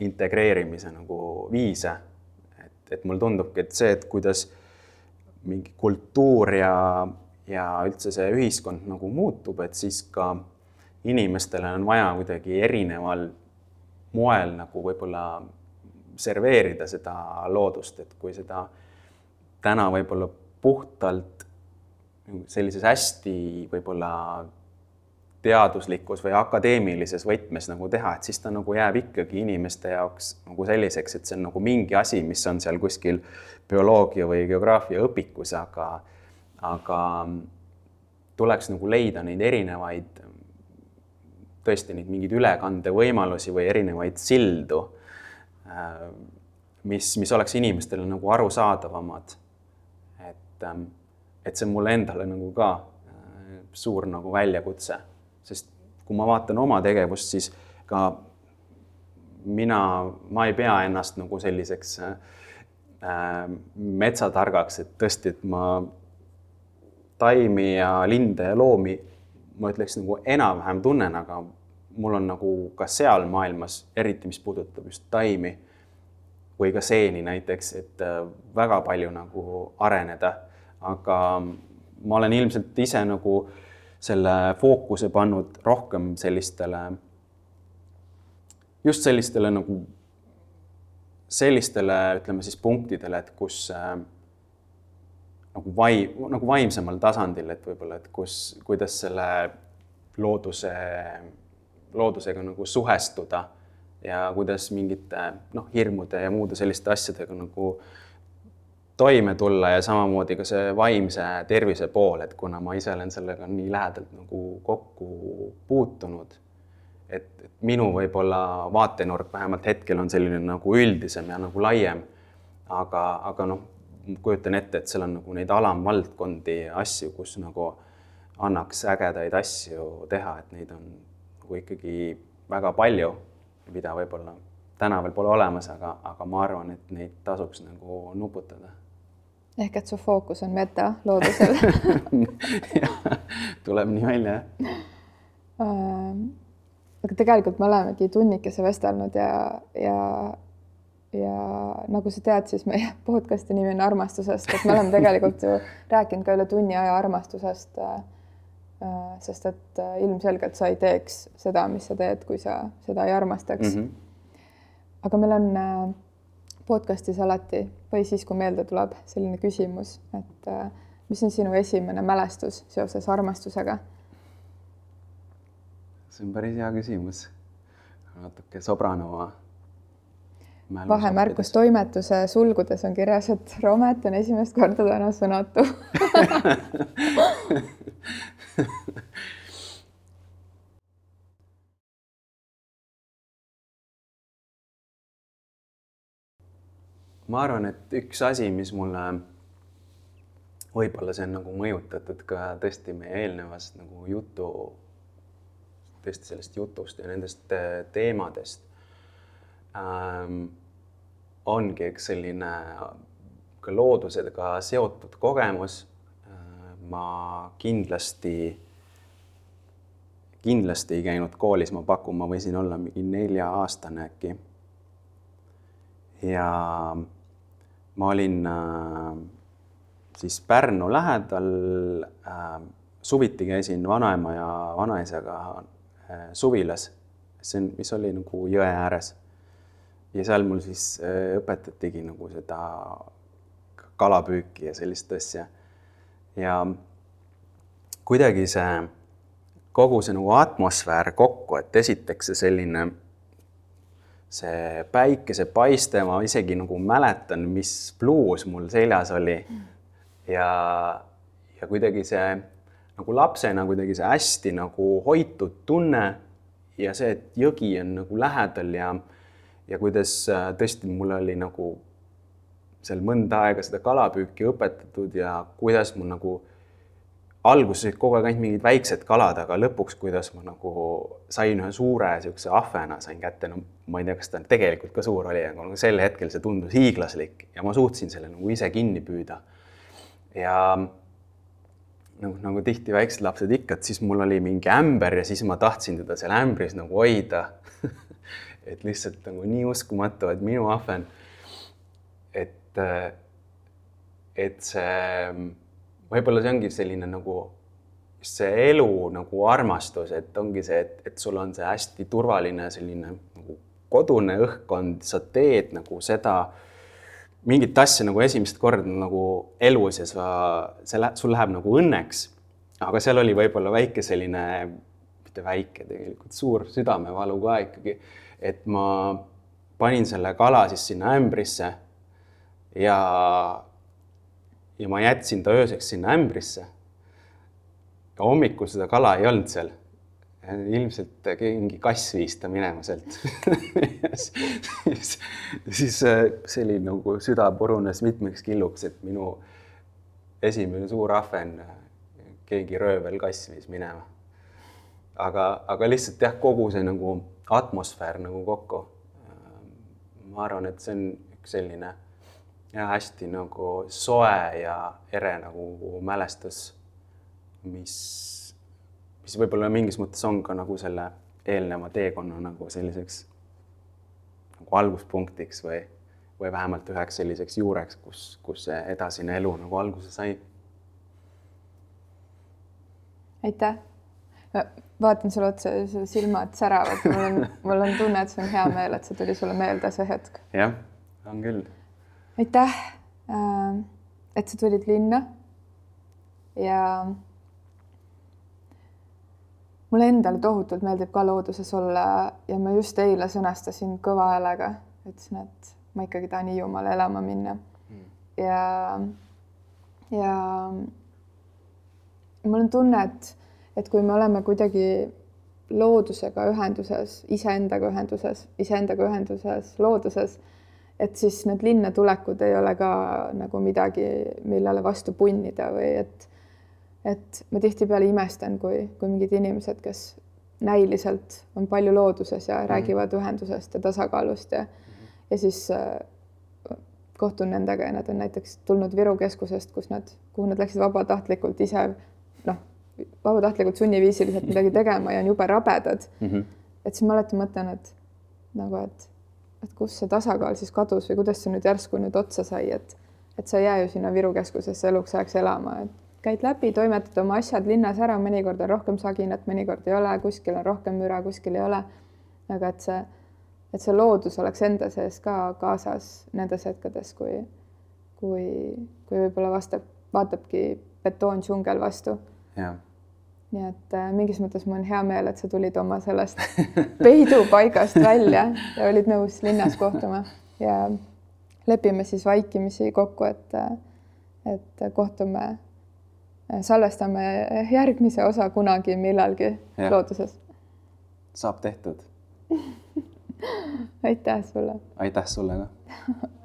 integreerimise nagu viise. et, et mulle tundubki, et see, et kuidas mingi kultuur ja, ja üldse see ühiskond nagu muutub, et siis ka inimestele on vaja kuidagi erineval moel nagu võib-olla serveerida seda loodust, et kui seda täna võib-olla puhtalt sellises hästi võib-olla teaduslikus või akadeemilises võtmes nagu teha, et siis ta nagu jääb ikkagi inimeste jaoks nagu selliseks, et see on nagu mingi asi, mis on seal kuskil bioloogia või geograafia õpikus, aga, aga tuleks nagu leida neid erinevaid, tõesti neid mingeid ülekandevõimalusi või erinevaid sildu, mis, mis oleks inimestele nagu arusaadavamad. Et, et see on mulle endale nagu ka äh, suur nagu väljakutse, sest kui ma vaatan oma tegevust, siis ka mina, ma ei pea ennast nagu selliseks äh, metsatargaks, et tõesti, et ma taimi ja linde ja loomi, ma ütleks nagu enam-vähem tunnen, aga mul on nagu ka seal maailmas, eriti mis puudutab just taimi või ka seeni näiteks, et äh, väga palju nagu areneda. Aga ma olen ilmselt ise nagu selle fookuse pannud rohkem sellistele, just sellistele nagu, sellistele, ütleme siis punktidele, et kus äh, nagu vai-, nagu vaimsemal tasandil, et võib-olla, et kus, kuidas selle looduse, loodusega nagu suhestuda ja kuidas mingite noh, hirmude ja muude selliste asjadega nagu äh, toime tulla ja samamoodi ka see vaimse tervise pool, et kuna ma ise olen sellega nii lähedalt nagu kokku puutunud, et, et minu võib-olla vaatenurk vähemalt hetkel on selline nagu üldisem ja nagu laiem. aga, aga noh, kujutan ette, et seal on nagu neid alamvaldkondi ja asju, kus nagu annaks ägedaid asju teha, et neid on nagu ikkagi väga palju, mida võib-olla täna veel pole olemas, aga, aga ma arvan, et neid tasuks nagu nuputada ehk et su fookus on meta loodusel [laughs] tuleb nii välja, jah aga tegelikult me olemegi tunnikese vestelnud ja, ja, ja nagu sa tead, siis meie [laughs] podcast'i nimi on armastusest, et me oleme tegelikult ju [laughs] rääkinud ka üle tunni aja armastusest sest et ilmselgelt sa ei teeks seda, mis sa teed, kui sa seda ei armastaks mm. -hmm. aga meil on podcast'is alati või siis, kui meelde tuleb selline küsimus, et äh, mis on sinu esimene mälestus seoses armastusega? see on päris hea küsimus. natuke Sobranova. vahemärkus toimetuse sulgudes on kirjas, et Romet on esimest korda täna sõnatu [laughs] ma arvan, et üks asi, mis mulle, võib-olla see on nagu mõjutatud ka tõesti meie eelnevast nagu jutu, tõesti sellest jutust ja nendest äh, teemadest ähm,, ongi üks selline ka loodusega seotud kogemus äh,. ma kindlasti, kindlasti ei käinud koolis, ma pakun, ma võisin olla mingi nelja-aastane äkki ja ma olin äh, siis Pärnu lähedal äh,. suviti käisin vanaema ja vanaisaga äh, suvilas, see on, mis oli nagu jõe ääres. ja seal mul siis õpetatigi nagu seda kalapüüki ja sellist asja. ja kuidagi see kogu see nagu atmosfäär kokku, et esiteks see selline see päikesepaiste, ma isegi nagu mäletan, mis bluus mul seljas oli. ja, ja kuidagi see nagu lapsena kuidagi see hästi nagu hoitud tunne ja see, et jõgi on nagu lähedal ja, ja kuidas äh, tõesti mul oli nagu seal mõnda aega seda kalapüüki õpetatud ja kuidas mul nagu alguses olid kogu aeg ainult mingid väiksed kalad, aga lõpuks, kuidas ma nagu sain ühe suure niisuguse ahvena sain kätte, no ma ei tea, kas ta tegelikult ka suur oli, aga nagu sel hetkel see tundus hiiglaslik ja ma suutsin selle nagu ise kinni püüda. ja nagu, nagu tihti väiksed lapsed ikka, et siis mul oli mingi ämber ja siis ma tahtsin teda seal ämbris nagu hoida [laughs] et lihtsalt nagu nii uskumatu, et minu ahven, et, et see võib-olla see ongi selline nagu see elu nagu armastus, et ongi see, et, et sul on see hästi turvaline selline nagu kodune õhkkond, sa teed nagu seda mingit asja nagu esimest korda nagu elus ja sa, see läheb, sul läheb nagu õnneks. aga seal oli võib-olla väike selline, mitte väike tegelikult, suur südamevalu ka ikkagi, et ma panin selle kala siis sinna ämbrisse ja ja ma jätsin ta ööseks sinna ämbrisse. ja hommikul seda kala ei olnud seal. ilmselt mingi kass viis ta minema sealt [laughs] siis, siis äh, see oli nagu süda purunes mitmeks killuks, et minu esimene suur ahven, keegi röövel kass viis minema. aga, aga lihtsalt jah, kogu see nagu atmosfäär nagu kokku. ma arvan, et see on üks selline ja hästi nagu soe ja ere nagu mälestus, mis, mis võib-olla mingis mõttes on ka nagu selle eelneva teekonna nagu selliseks nagu alguspunktiks või, või vähemalt üheks selliseks juureks, kus, kus see edasine elu nagu alguse sai. aitäh. vaatan sulle otsa, su silmad säravad, mul on, mul on tunne, et see on hea meel, et see tuli sulle meelde see hetk. jah, on küll aitäh, äh, et sa tulid linna. ja mulle endale tohutult meeldib ka looduses olla ja ma just eile sõnastasin kõva häälega, ütlesin, et ma ikkagi tahan Hiiumaale elama minna. Mm.. ja, ja mul on tunne, et, et kui me oleme kuidagi loodusega ühenduses, iseendaga ühenduses, iseendaga ühenduses looduses et siis need linna tulekud ei ole ka nagu midagi, millele vastu punnida või et et ma tihtipeale imestan, kui, kui mingid inimesed, kes näiliselt on palju looduses ja mm -hmm. räägivad ühendusest ja tasakaalust ja mm -hmm. ja siis äh, kohtun nendega ja nad on näiteks tulnud Viru keskusest, kus nad, kuhu nad läksid vabatahtlikult ise noh, vabatahtlikult sunniviisiliselt midagi tegema ja on jube rabedad mm. -hmm. et siis ma alati mõtlen, et nagu, et et kus see tasakaal siis kadus või kuidas see nüüd järsku nüüd otsa sai, et et sa ei jää ju sinna Viru keskusesse eluks ajaks elama, et käid läbi, toimetad oma asjad linnas ära, mõnikord on rohkem saginat, mõnikord ei ole, kuskil on rohkem müra, kuskil ei ole. aga et see, et see loodus oleks enda sees ka kaasas nendes hetkedes, kui, kui, kui võib-olla vastab, vaatabki betoondžungel vastu. jah nii et äh, mingis mõttes mul on hea meel, et sa tulid oma sellest peidupaigast välja ja olid nõus linnas kohtuma ja lepime siis vaikimisi kokku, et, äh, et kohtume, äh, salvestame järgmise osa kunagi millalgi ja. looduses. saab tehtud [laughs] aitäh sulle. aitäh sulle ka [laughs]